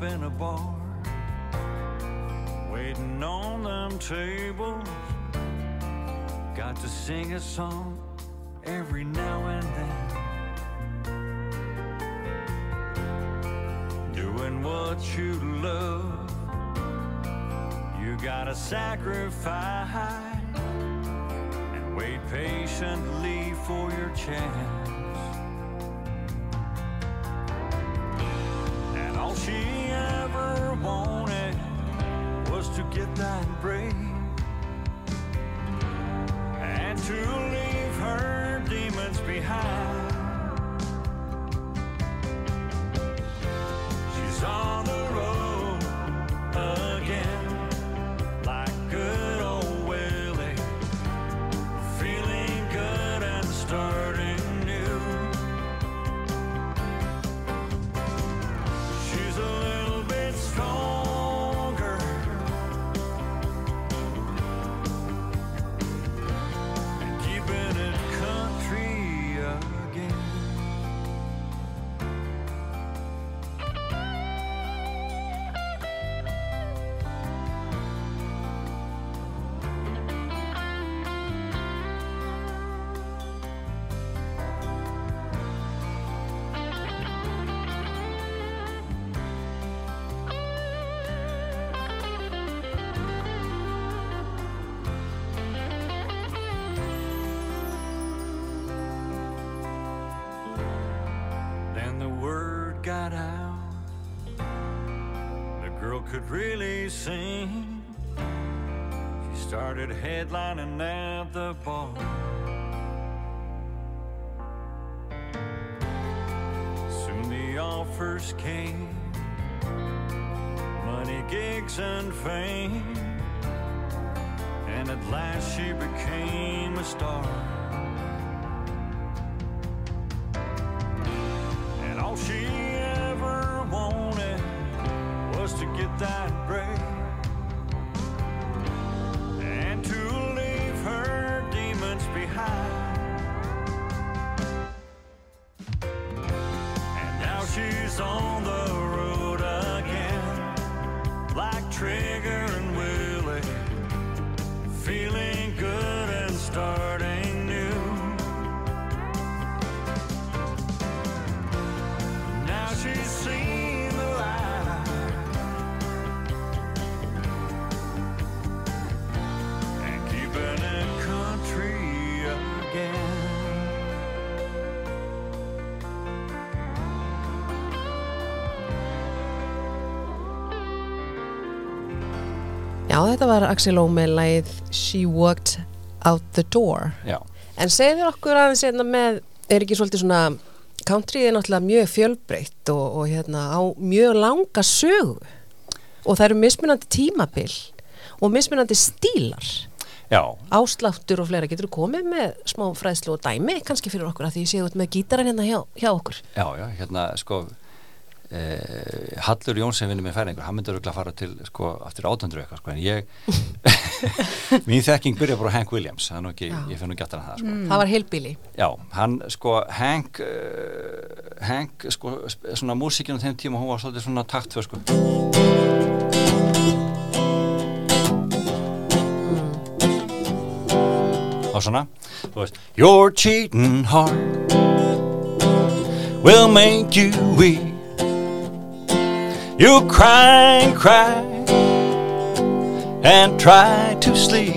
job in a bar waiting on them tables. Got to sing a song every now and then. Doing what you love, you gotta sacrifice and wait patiently for your chance. Get that break and to She started headlining at the bar. Soon the offers came, money, gigs, and fame. And at last she became a star. Þetta var Axel Ó með lagið She Walked Out the Door. Já, En segðu okkur aðeins hérna með er ekki svolítið svona country er náttúrulega mjög fjölbreytt og, og hérna á mjög langa sögu. Og það eru mismunandi tímabil og mismunandi stílar. Já, ásláttur og fleira, getur þú komið með smá fræðslu og dæmi kannski fyrir okkur að því séu út með gítaran hérna hjá, hjá okkur? Já, já, hérna sko eh, Hallur Jónsson vinnur með færingur, hann myndi örgulega fara til sko aftur átöndur eitthvað sko en ég mín þekking byrja bara Hank Williams, ekki, ég finn nú gættan að það sko. það var heilbíli Já, hann sko Hank uh, Hank sko svona músikinn á þeim tíma hún var svolítið svona taktför sko. Og svona veist Your cheating heart will make you weep You cry and cry and try to sleep.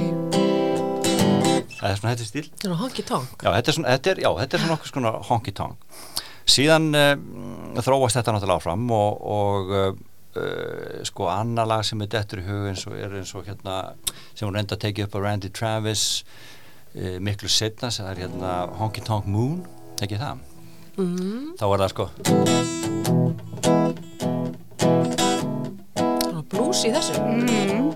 Það er svona þetta stíl það er honky tonk. Já, þetta er svona, þetta er, já, þetta er svona okkur svona honky tonk. Síðan uh, þróast þetta náttúrulega áfram og, og uh, uh, sko annar lag sem er dettur í hug eins og er eins og hérna sem hún reynda að tekið upp á Randy Travis uh, miklu setna sem er hérna Honky Tonk Moon, tekið það? Mm. þá er það sko það var blues í þessu Mm.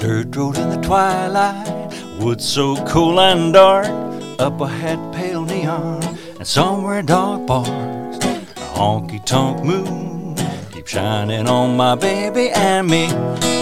Dirt road in the twilight, woods so cool and dark. Up ahead, pale neon, and somewhere dark bars. A honky tonk moon keep shining on my baby and me.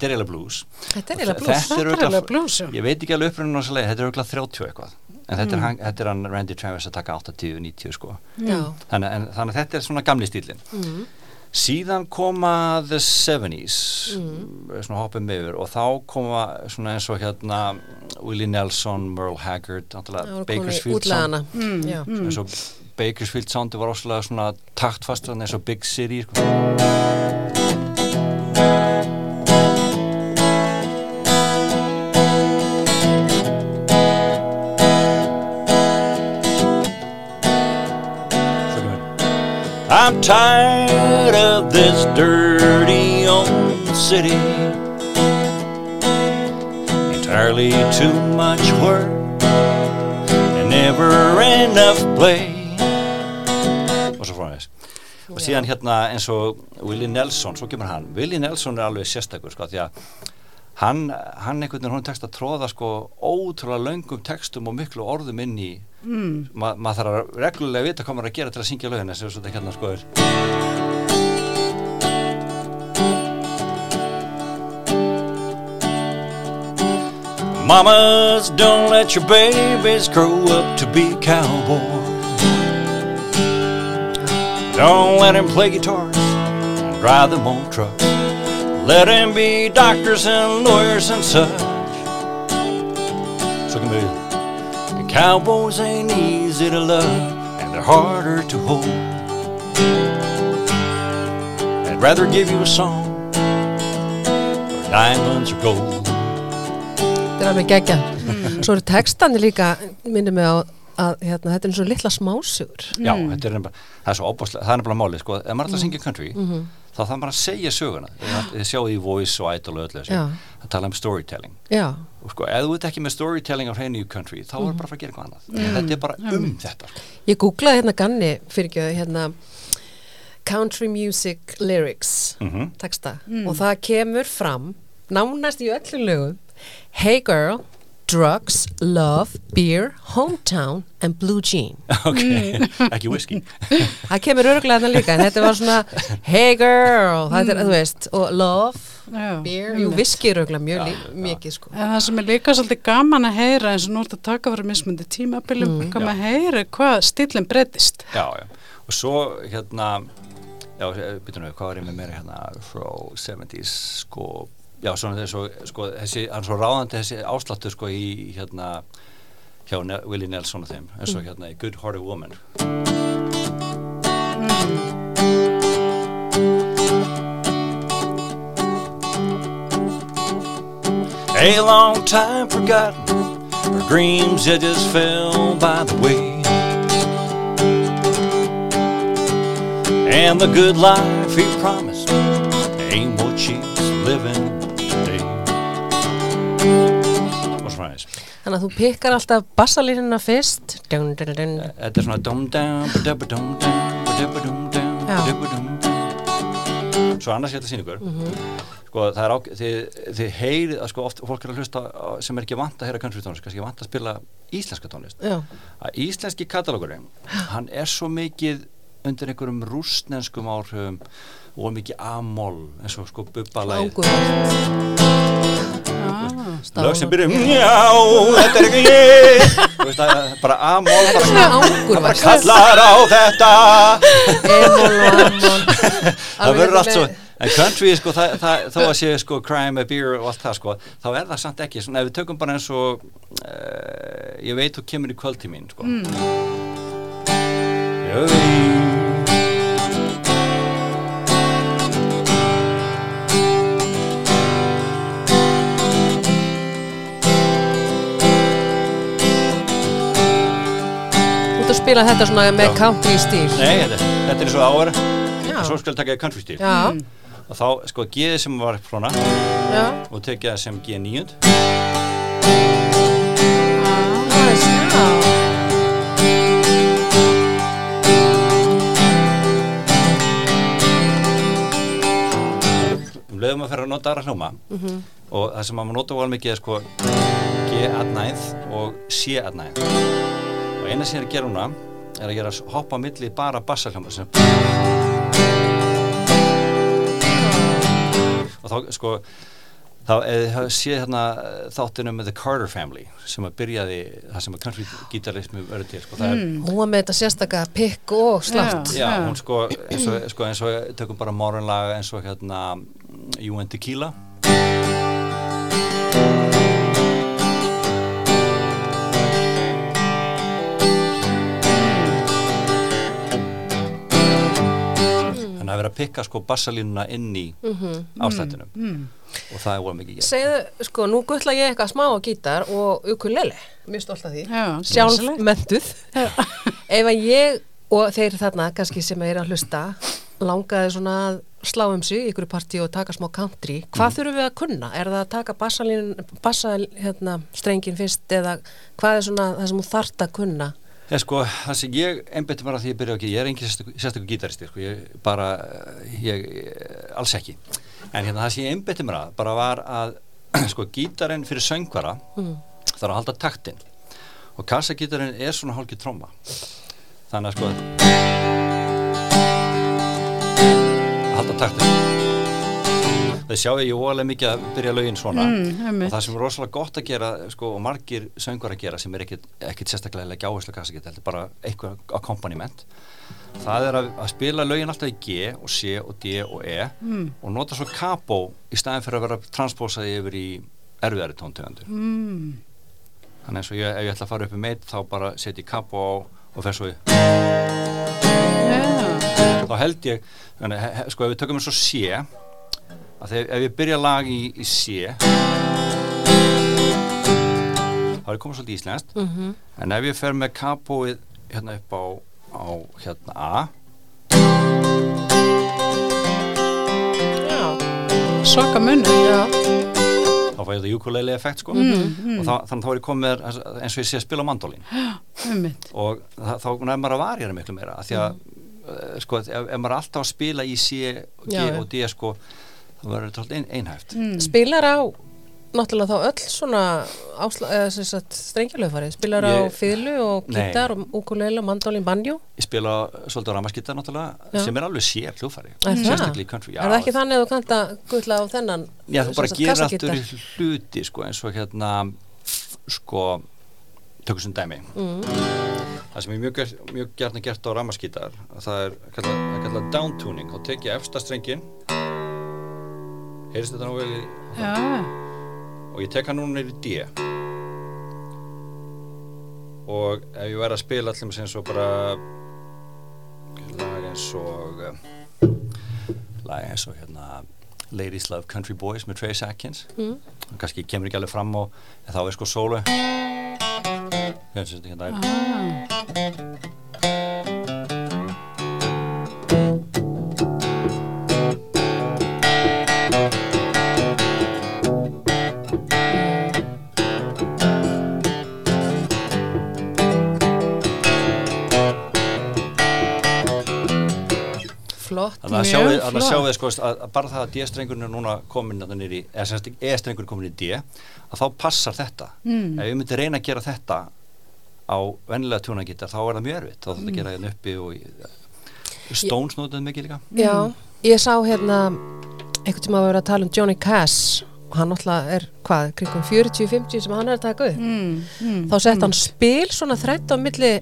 Þetta er eiginlega blues þetta er eiginlega blues Þetta er alveg blues. Ég veit ekki alveg þessa leið, þetta er auðvitað 30 eitthvað en þetta, Mm. er, hann, þetta er hann Randy Travis að taka 80-90 sko Já. þannig, en, þannig að þetta er svona gamli stílinn Mm. síðan koma the 70s Mm. svona hoppum yfir og þá koma svona eins og hérna Willie Nelson, Merle Haggard náttúrulega Bakersfield sound Mm, mm. eins og Bakersfield soundi var óslega svona taktfast eins og Big City sko. Tired of this dirty old city. Entirely too much work and never enough play. og svo frá þess og síðan hérna eins og Willie Nelson, svo kemur hann Willie Nelson er alveg sérstakur sko, því að hann, hann einhvern veginn hún tekst að tróða sko ótrúlega löngum textum og miklu orðum inn í Mm. Ma, maður þarf að reglulega vita hvað maður að gera til að syngja lögin eins og þetta hérna sko er Mamas, don't let your babies grow up to be cowboys. Don't let them play guitars and drive them old trucks. Let them be doctors and lawyers and such. svo kemur við And cowboys ain't easy to love and they're harder to hold. rather give you a song or diamonds or gold Þetta er alveg geggja. Svo eru textandi líka, minnum mig á að hérna, þetta er eins og litla smásugur. Já, þetta er nefnilega, það er svo óbúslega, það er nefnilega málið, sko, ef maður ætlar að syngja country, þá þarf maður að segja söguna, þið sjáu í Voice og Idol og öllu þessu, Já. að tala um storytelling. Já, Og sko, ef þú ert ekki með storytelling á hreinu í country, þá er bara að fara að gera eitthvað annað. Þetta er bara um þetta, sko. ég googlaði hérna ganni fyrir ekki hérna country music lyrics Mhm. texta og það kemur fram nánast í öllu lögum Hey girl, drugs, love, beer, hometown and blue jean Ok, ekki whisky. það kemur örgulega hérna líka en þetta var svona Hey girl, þetta er, þú veist og love, Já, beer, jú viski er örgulega mjög lí- mikið sko En það sem er líka svolítið gaman að heyra eins og nú ert að taka fyrir mismundi tímabilum, Mm. gaman að heyra hvað stílinn breytist. Já, já. Og svo, hérna, já, byrjum við, hvað var ég með meira hérna frá 70s, sko, já, svona þessu, sko, þessi, hann svo ráðandi þessi ásláttur, sko, í, hérna, hjá ne Willie Nelson og þeim, eins og hérna, í Good Hearted Woman. A long time forgotten, her dreams that just fell by the way. And the good life he promised ain't what she's living. Og svona aðeins. þannig að þú pikkar alltaf bassalínuna fyrst dun, dun, dun. Þetta er svona. Svo annars ég ætla að sína ykkur. Sko það er ák, þið, þið heyrið að sko oft fólk er að hlusta sem er ekki vant að heyra country tónlist, kannski vant að spila íslenska tónlist. Já, Að íslenski katalógurinn, hann er svo mikið undir einhverjum rústnenskum áhrifum og mikið amol eins og sko bubbalæð ágúðvægt lög sem byrjum já, þetta er ekki ég veist að bara amol Svona bara kallar á þetta. Það verður allt svo en country sko, það, það, þó að sé sko crime, beer og allt það sko þá er það samt ekki, svona ef við tökum bara eins og uh, ég veit þú kemur í kvöld til mín sko. Mm. Þú ert spila þetta svona með Já. country stíl. Nei, þetta, þetta er svo áver svo skal taka country stíl. Já, og þá sko G sem var svona. Já. Og tekja það sem G9 Nice, já. um leiðum að ferra að nota aðra hljóma. Mhm. og það sem maður nota var mikið er sko G at ninth og C at ninth og eina sem ég er að gera núna er að gera hoppa á milli bara bassahljóma sem og þá sko þá eða þið séð hérna þáttinu með The Carter Family sem að byrjaði það sem að country gítarismi verður til sko, er Hún var með þetta sérstaka pikk og slátt Já, Já. hún sko eins og, sko, eins og tökum bara morgunlaga eins og hérna You and Tequila að vera að pikka sko bassalínuna inn í ástættinum og það er voru mikið gert. Segðu, sko, nú guttla ég eitthvað smá á gítar og ukulele, mjög stolt af því. Já, Sjálf glæsilegt. mentuð Ef að ég og þeir þarna kannski sem er að hlusta langaði svona að slá um sig í ykkur partí og taka smá country hvað þurfum við að kunna? Er það að taka bassalín, bassal, hérna, strengin fyrst eða hvað er svona það sem þú þart að kunna? Já, sko, það sem ég einbytti mér að því ég byrja ekki, ég er engin sérstakur gítaristi, sko, ég bara, ég, alls ekki. En hérna það sem ég einbytti mér að, bara var að, sko, gítarinn fyrir söngvara þarf að halda taktinn og kassagítarinn er svona hálki tróma. Þannig að, sko, halda taktinn. Það sjá ég óalega mikið að byrja lögin svona Mm, og það sem er rosalega gott að gera sko, og margir söngur að gera sem er ekkit, ekkit sérstaklega leggja áherslu kassa geta, þetta er bara eitthvað akkompaniment það er að, að spila lögin alltaf í G og C og D og E Mm. og nota svo capo í staðin fyrir að vera transpósaði yfir í erfiðari tóntegundur Mm. þannig eins og ég, ef ég ætla að fara upp í meitt þá bara setja ég capo á og fer svo í Já. þá held ég sko ef við tökum eins og C að þegar ef ég byrja lag í, í C þá er ég komið svolítið íslenskt Mhm. en ef ég fer með kapóið hérna upp á, á hérna A Já. Svaka. Já. þá fæ ég það ukulele effekt sko Mm, og þá, þannig þá er ég komið með eins og ég sé að spila á mandólin Ummitt. og það, þá nær maður að varjara miklu meira af því að mm. sko, ef, ef maður er alltaf að spila í C, G já. og D sko, þá verður þetta alltaf ein, einhæft Mm. Spilar á náttúrulega þá öll svona ásla, eða sem sagt strengjalöfari spilar á Ég- fiðlu og Nei. gítar og ukulele og mandolin banjo ég spila svolítið á ramaskita náttúrulega Já. sem er alveg sér hljófari Er það? sérstaklega í country er það ekki þannig að þú kannt að gulla á þennan Já, þú bara gerir alltur í hluti sko, eins og hérna sko tökum sem dæmi Mm. það sem er mjög, mjög gert gert á það er kallað, það er kallað downtuning þá tek ég efsta strengin heyrist þetta nú vel í Já. og ég tek hann núna í D og ef ég verð að spila allir eins og bara lag eins og uh, lag eins og hérna Ladies Love Country Boys með Trace Atkins Mm. kannski kemur ekki alveg fram og þá er sko sólu hérna Ah. Flott Þannig að Mjög sjáu, þannig að flott. sjáu þið sko að, bara það að D-strengurinn er núna komin E-strengurinn komin í D að þá passar þetta. Mm. ef ég myndi reyna að gera þetta á vennilega tjónagítar þá er það mjög erfitt. Þá þarf þetta að gera hérna uppi og í, Stones notuðu mikið líka. Já, ég sá hérna einhvern tíma að vera að tala um Johnny Cass og hann náttúrulega er, hvað, kringum 40-50 sem hann er að taka upp. Mm, mm, þá sett hann spil svona þrætt á milli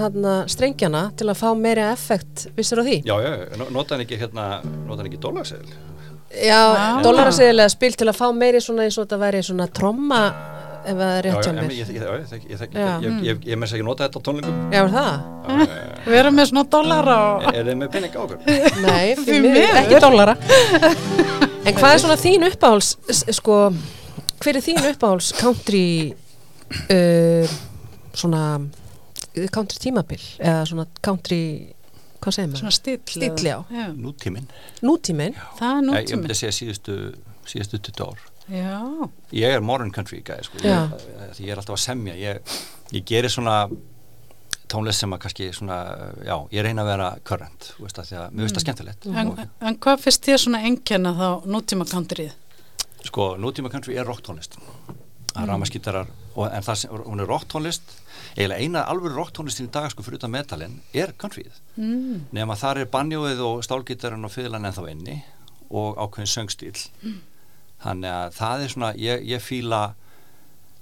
hann strengjana til að fá meira effekt, vissir á því? Já, já, no- nota hann ekki hérna nota hann ekki dólagsegl Já, Já. dólarasiðilega spil til að fá meiri svona eins og þetta væri svona tromma ef það er rétt já, hjá mér. Já. ég, ég, ég, ég með þess ekki nota þetta á tónlingum Já, er það? Við erum með svona dollara og... Er þið með pening á okkur? Nei, miður, miður. ekki dólara. en hvað er svona þín uppáhals, sko, hver er þín uppáhals country, uh, svona, country tímabil, eða svona country, hvað segir maður? Svona stíll. Stíll, já. já. Nútíminn Nútíminn? Það er Ég, ég nútíminn. myndi að segja síðustu síðustu 20 ár Já. ég er modern country guy sko. Já. ég, ég er alltaf að semja ég, ég gerir svona tónlist sem að kannski svona já, ég reyna að vera current þú veist að því að mér finnst það skemmtilegt En, en hvað finnst þér svona engjana þá nútíma countryð? sko, nútíma country er rocktónlist það er ramaskítarar og, en það sem, hún er rocktónlist eiginlega eina alveg rocktónlistin í dag sko fyrir utan metalin er countryið Mm. nema þar er banjóið og stálgítarinn og fiðlan ennþá inni og ákveðin söngstíl þannig að það er svona ég, ég fíla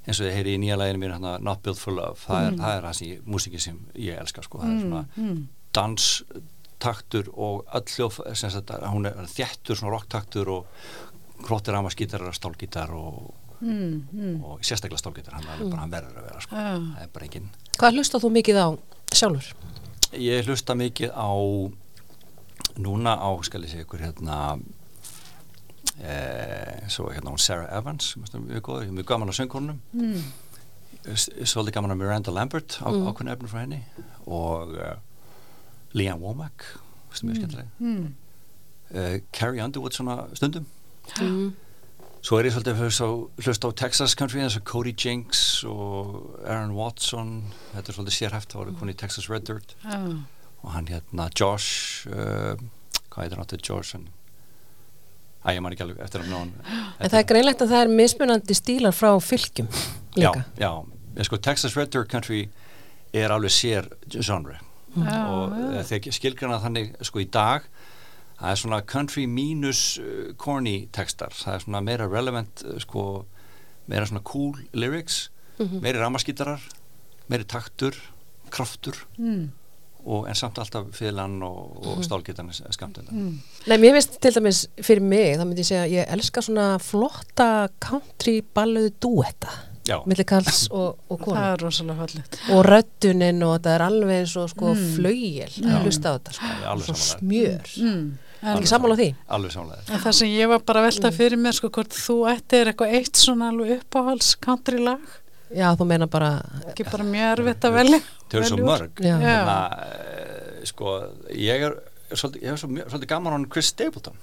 eins og þið heyri í nýja læginu mér hérna, Not Built for Love það er, það er það sem ég, músiki sem ég elska sko. það er svona Mm. danstaktur og öll hljóf hún er þjættur svona rocktaktur og krottir ramaskítarar stálgítar og, Mm. Mm. og sérstaklega stálgítar hann, er bara, hann verður að vera sko. Já. það er bara engin Hvað hlusta þú mikið á sjálfur? Ég hlusta mikið á núna á, skal ég segja ykkur hérna e, svo hérna hún Sarah Evans sem er mjög góð, mjög gaman á söngkornum Mm. Svolítið gaman á Miranda Lambert á, Mm. ákveðna efnum frá henni og uh, Leanne Womack sem er mjög skemmtileg Mm. uh, Carrie Underwood svona stundum Mm. Svo er ég svolítið að hlusta á, Texas country eins og Cody Jinks og Aaron Watson. Þetta er svolítið sérhæft, það var konið í Texas Red Dirt. Já. og hann hérna Josh uh, hvað heitir hann áttu Josh en Æ, ég man ekki alveg eftir að ná hann En það er greinlegt að það er mismunandi stílar frá fylgjum líka. Já, já, ég sko Texas Red Dirt Country er alveg sér genre. Já, og uh, þegar skilgrana þannig sko í dag það er svona country mínus uh, corny textar, það er svona meira relevant uh, sko, meira svona cool lyrics, Mhm. meiri ramaskítarar meiri taktur kraftur Mm. og en samt alltaf fylgan og, og stálgítarn er skamt þetta Mm. Nei, mér finnst til dæmis fyrir mig, þá myndi ég segja ég elska svona flotta country balluðu duetta. Já, milli kalls og, og konu það er og röddunin og þetta er alveg eins og sko Mm. flaugjel að hlusta á þetta sko. Alveg- alveg Svo sammála. smjör. Mm. en, ekki sammála því? Alveg samlega en það sem ég var bara að velta fyrir mér sko hvort þú ættir eitthvað eitt svona alveg uppáhalds country lag? Já þú meina bara ekki bara mjög erfitt að velja Þau eru svo mörg. Já. Þannig að, eh, sko, ég er, svolítið, ég er svo, mjög- svolítið gaman á hann Chris Stapleton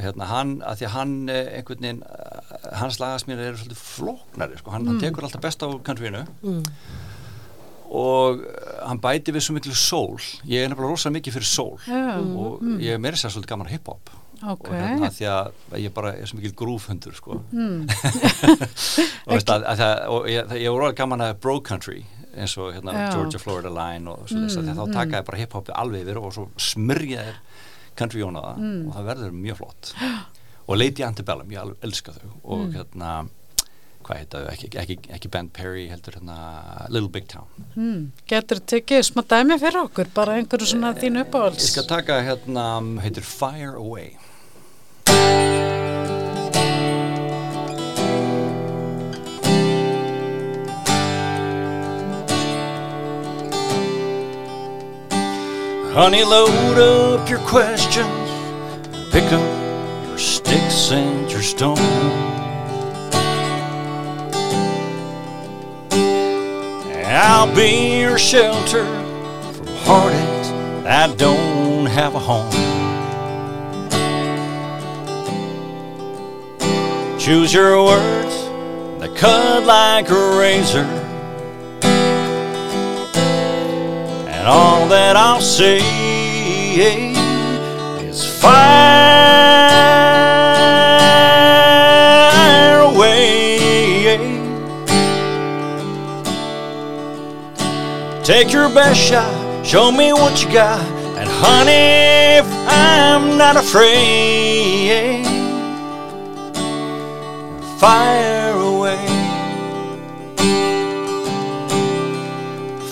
hérna, hann, að því að hann eh, einhvern veginn, eh, hans lagasmýr eru svolítið flóknari, sko, hann, hann tekur alltaf best á countryinu. Mm. og eh, hann bæti við svo miklu sól, ég er nefnilega rosalega mikið fyrir sól Já, og ég er meira sér svolítið gaman að hip-hop. Ok. Og hérna því að ég bara er svo mikil grúfhundur sko. Mm. og, veist, að, að það, og ég, ég er orðið gaman að bro country eins og hérna. Georgia Florida Line og svo þess að Mm, þá mm. taka ég bara hip-hopi alveg yfir og svo smyrja þér country jóna það Mm. og það verður mjög flott og Lady Antebellum, ég elska þau og Mm. hérna hvað heita þau, ekki, ekki, ekki Ben Perry heldur hérna Little Big Town Mm. getur tekið smá dæmi fyrir okkur bara einhverju svona þín ég uppáhalds skal taka hérna heitir Fire Away Honey, load up your questions, pick up your sticks and your stones. I'll be your shelter from heartaches that don't have a home. Choose your words that cut like a razor. And all that I'll say is fire away. Take your best shot, show me what you got, and honey, if I'm not afraid, fire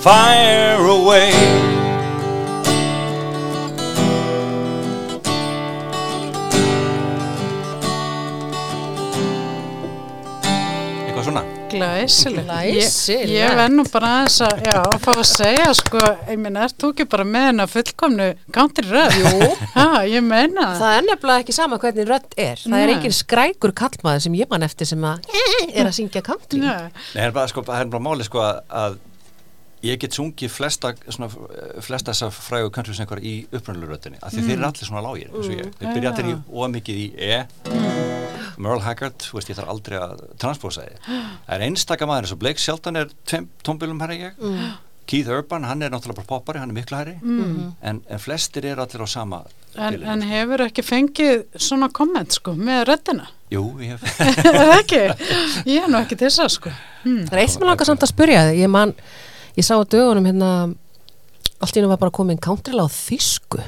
fire away. Eitthvað svona? Glæsilegt. Glæsilegt. Ég, ég venn nú bara aðeins að, já, að fá að segja, sko, ég meina, ert þú ekki bara með hennar fullkomnu country röð? Jú. Ha, ég meina það. það er nefnilega ekki sama hvernig rödd er það er Nei. engin skrækur kallmaður sem ég man eftir sem að er að syngja country Nei. Nei, það er bara, sko, það er bara máli sko að, að ég get sungið flesta, svona, flesta þessar frægu countrysöngar í uppröndluröttinni af því þeir eru allir svona lágir eins og ég. Þeir byrja allir í ómikið í E. Merle Haggard, þú veist ég þarf aldrei að transpósa þið það er einstaka maður eins og Blake Shelton er tveim tónbílum herri ég. Keith Urban, hann er náttúrulega bara poppari, hann er miklu herri en, en flestir eru allir á sama En, en hefur ekki fengið svona komment, sko, með röddina? Jú, ég hef. Er það ekki? Ég er nú ekki þess að, sko. það er eitt sem ég langar samt að spyrja þig ég man, ég sá á dögunum hérna allt í hennu var bara komin country á þýsku.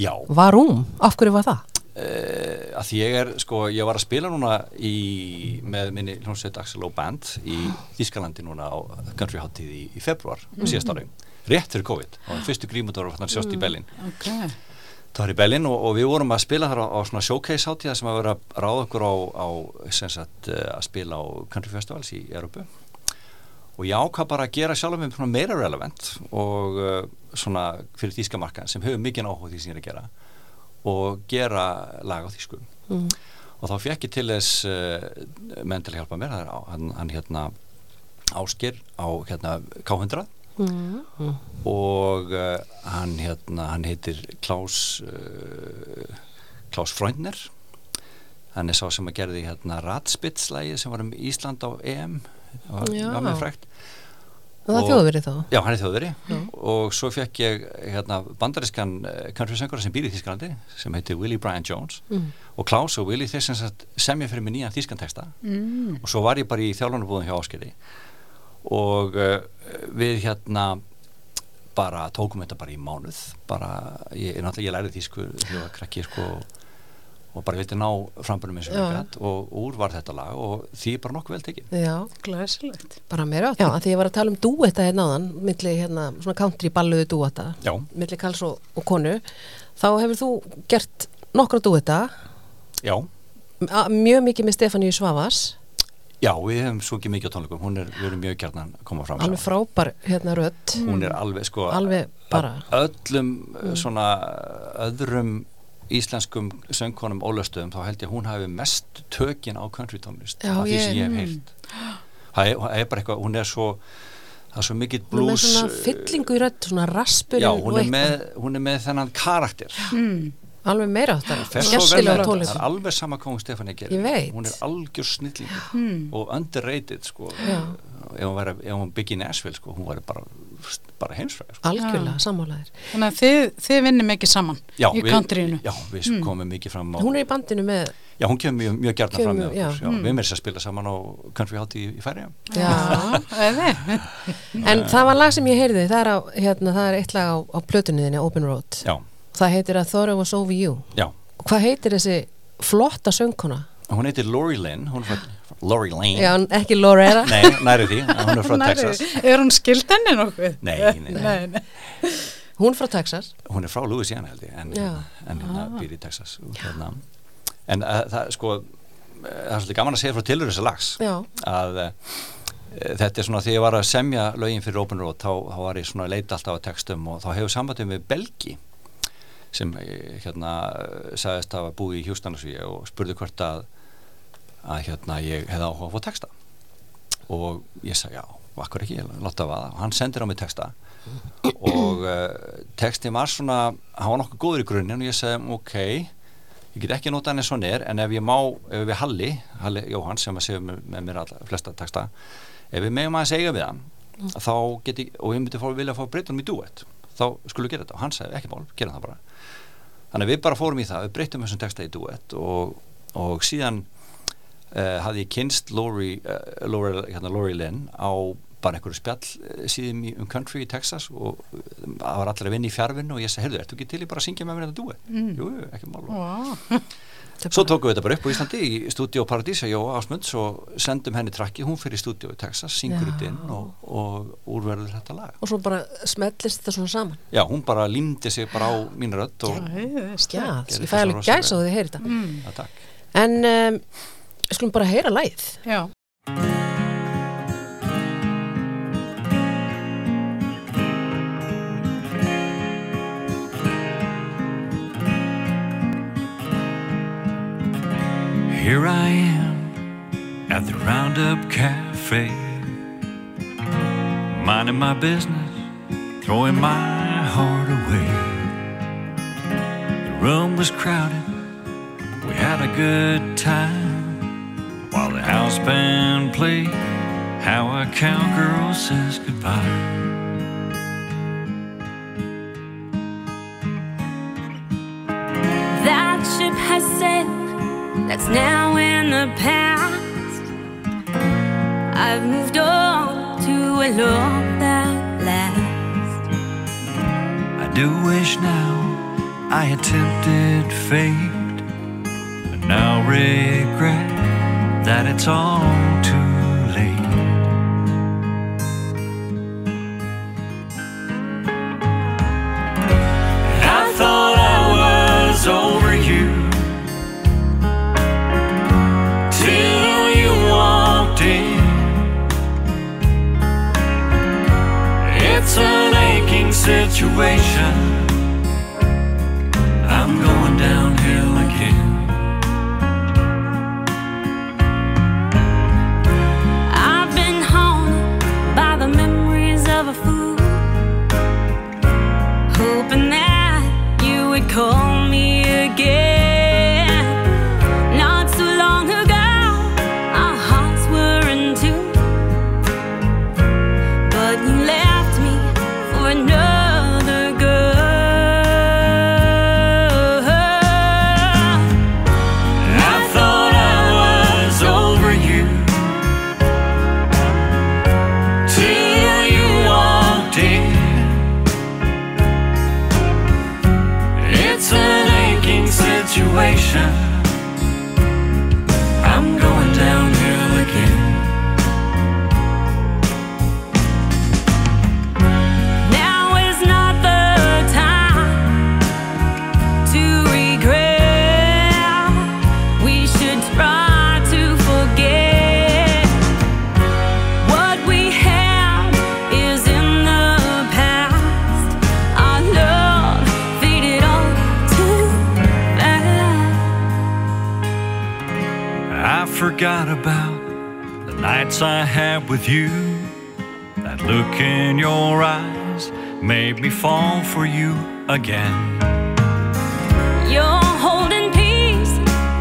Já, varum, af hverju var það? uh, að því ég er sko, ég var að spila núna í, með minni hljómsveit Axel og Band í Þískalandi núna á Country Háttíð í, í februar síðast ári, rétt fyrir COVID. Og fyrstu grímutur var að sjást í Berlin Ok. það var í Berlin og, og við vorum að spila þar á, á svona showcase háttíða sem að vera að ráða okkur á, á sem sagt, uh, að spila á Country Festivals í Európu og ég ákvað bara að gera sjálf með meira relevant og uh, svona fyrir þýska markan sem hefur mikið áhuga því sem ég er að gera og gera lag á þýsku Mm. og þá fekk ég til þess uh, menn til að hjálpa mér er hann, hann hérna Áskir á hérna K100 Mm. og uh, hann hérna hann heitir Klaus uh, Klaus Freundner hann er sá sem að gerði hérna Ratspitslægið sem var um Ísland á EM það var, mjög frægt. Og það Og- þjóðverið þá? Já, hann er þjóðveri og svo fekk ég hérna, bandarískan uh, country-söngara sem býr í Þískalandi sem heitir Willie Brian Jones. Mm. og Klaus og Willie þeir sem sagt semja fyrir mig nýjan þýskan texta. Mm. og svo var ég bara í þjálfanabúðum hjá Áskeri og uh, við hérna bara tókum þetta bara í mánuð. Bara, ég, ég ég lærið þýsku hljóða krakki sko og bara vildi ná frambunum eins og Já. ég gætt og úr var þetta lag og því er bara nokkuð vel tekið. Já, Glæsilegt. bara meira Já, að því ég var að tala um dúetta hérna áðan milli hérna, svona country balluðu dúetta Já, milli kalls og, og konu. Þá hefur þú gert nokkra dúetta. Já, a- mjög mikið með Stefaníu Svavas Já, við hefum svo ekki mikið á tónleikum, hún er, við erum mjög gjarnan að koma fram alveg frábær hérna rödd. Hún er alveg sko alveg bara. öllum mm. svona öðrum íslenskum söngkonum ólöstuðum þá held ég að hún hafi mest tökin á country tónlist af því sem ég- hef heyrt. Það er, er bara eitthvað, hún er svo það er svo mikill hún er með blues svona fyllingu í rödd svona raspur já, hún er, með, hún er með þennan karakter. Alveg meira áttar. Það er alveg sama hvað hún Stefani gerir. Ég veit. hún er algjör snillingur og underrated sko. Ef hún, hún byggi Nashville sko, hún væri bara, bara heimsfræð sko. algjörlega sammálaðir Þannig að þið, þið vinnum ekki saman já, í countryinu. já, við komum mikið fram á hún er í bandinu með Já, hún kemur mjög, mjög Kemur, fram með já. okkur. Já, Við með þess að spila saman á Country Hátti í, í Færjum. já. Eða? en það var lag sem ég heyrði það er, á, hérna, það er eitt lag á, á plötunniðinni Open Road Já, það heitir að Thora was over you já. hvað heitir þessi flotta söngkona Hún heitir Lori Lynn, hún er frá Lori Lynn. já, ekki Loretta Nei, næri því, hún er frá Nærri. Texas. Er hún skild henni nokkuð? Nei, nei, nei. nei, nei. hún frá Texas Hún er frá Louisiana held ég, en, Já. en hérna býr í Texas. Hérna. En uh, það, sko, uh, það er svolítið gaman að segja frá tilur þessa lags. já, Að uh, þetta er svona, þegar ég var að semja lögin fyrir Open Road, þá, þá var ég svona að leita alltaf á textum og þá hefur sambandum við Belgi sem hérna sagðist að hafa búið í Hjústansvíu og spurði hvort að að hérna ég hefði áhuga að fá texta. Og ég sagði já, vakkur ekki, láta að vaða. Og hann sendir á mig texta. Og uh, texti var svona hann var nokkuð góður í grunninn og ég sagði ok, ég get ekki nota hann eins og er en ef ég má, ef við Halli Halli Jóhann sem að segja með, með mér alla, flesta texta, ef við megum að segja við hann þá get ég, og ég myndi fá, vilja fá breytunum í duett þá skulum við gera þetta. Og hann sagði ekki mál, gera það bara. Þannig að við bara fórum í það, við breytum þessum texta í duett og, og síðan uh, hafði ég kynst Lori, uh, Lori, hérna, Lori Lynn á bara einhverju spjall síðum í, um country í Texas og það var allir að vinna í fjárvinnu og ég sagði, heyrðu, ertu ekki til í bara að syngja með mér þetta duett? Mm. Jú, ekki mál Vá. Svo tókum við þetta bara upp á Íslandi í stúdíu Paradís að Jóa Ásmunds og sendum henni trakki, hún fyrir stúdíu í Texas, syngur Já. þetta inn og, og úrverður þetta lag. og svo bara smellist þetta svona saman Já, hún bara límdi sig bara á mín rödd og já, ég fæ það alveg rosalega gæsa og þið heyri þetta ja, takk. en um, skulum bara heyra lagið Já. Here I am at the Roundup Cafe, minding my business, throwing my heart away. The room was crowded, we had a good time while the house band played. How a cowgirl says goodbye. That ship has sailed, that's now in the past. I've moved on to a love that lasts. I do wish now I had tempted fate, but now regret that it's all too late. I thought I was over you till you walked in. It's an aching situation. Nights I had with you. That look in your eyes made me fall for you again. You're holding piece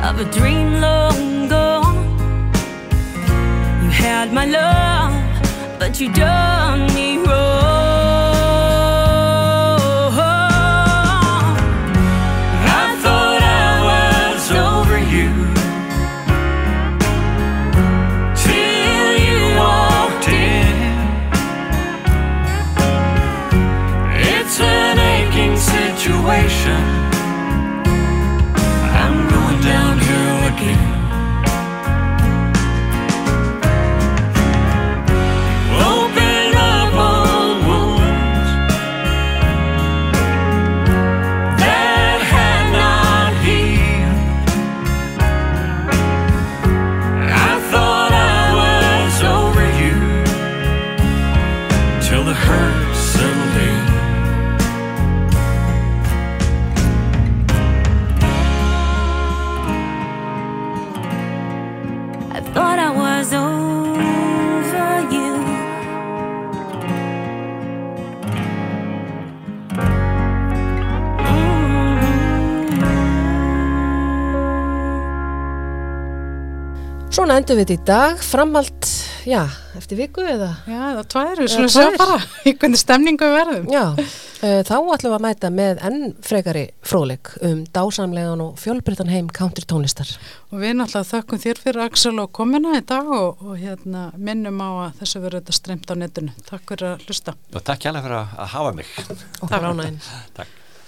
of a dream long gone. You had my love, but you done me wrong. Svona endur við þetta í dag, framhald, já, eftir viku eða? Já, það tvær, við Eða slúðum tvær. bara í hvernig stemningu við verðum. Já, uh, þá ætlum við að mæta með enn frekari fróðleik um dásamlegan og fjölbreyttan heim country tónlistar. Og við náttúrulega þökkum þér fyrir Axel og komina í dag og, og hérna, minnum á að þessu verður þetta streymt á netinu. Takk fyrir að hlusta. Og takk hjálpa fyrir að hafa mig. Okkur ánæginn. Takk.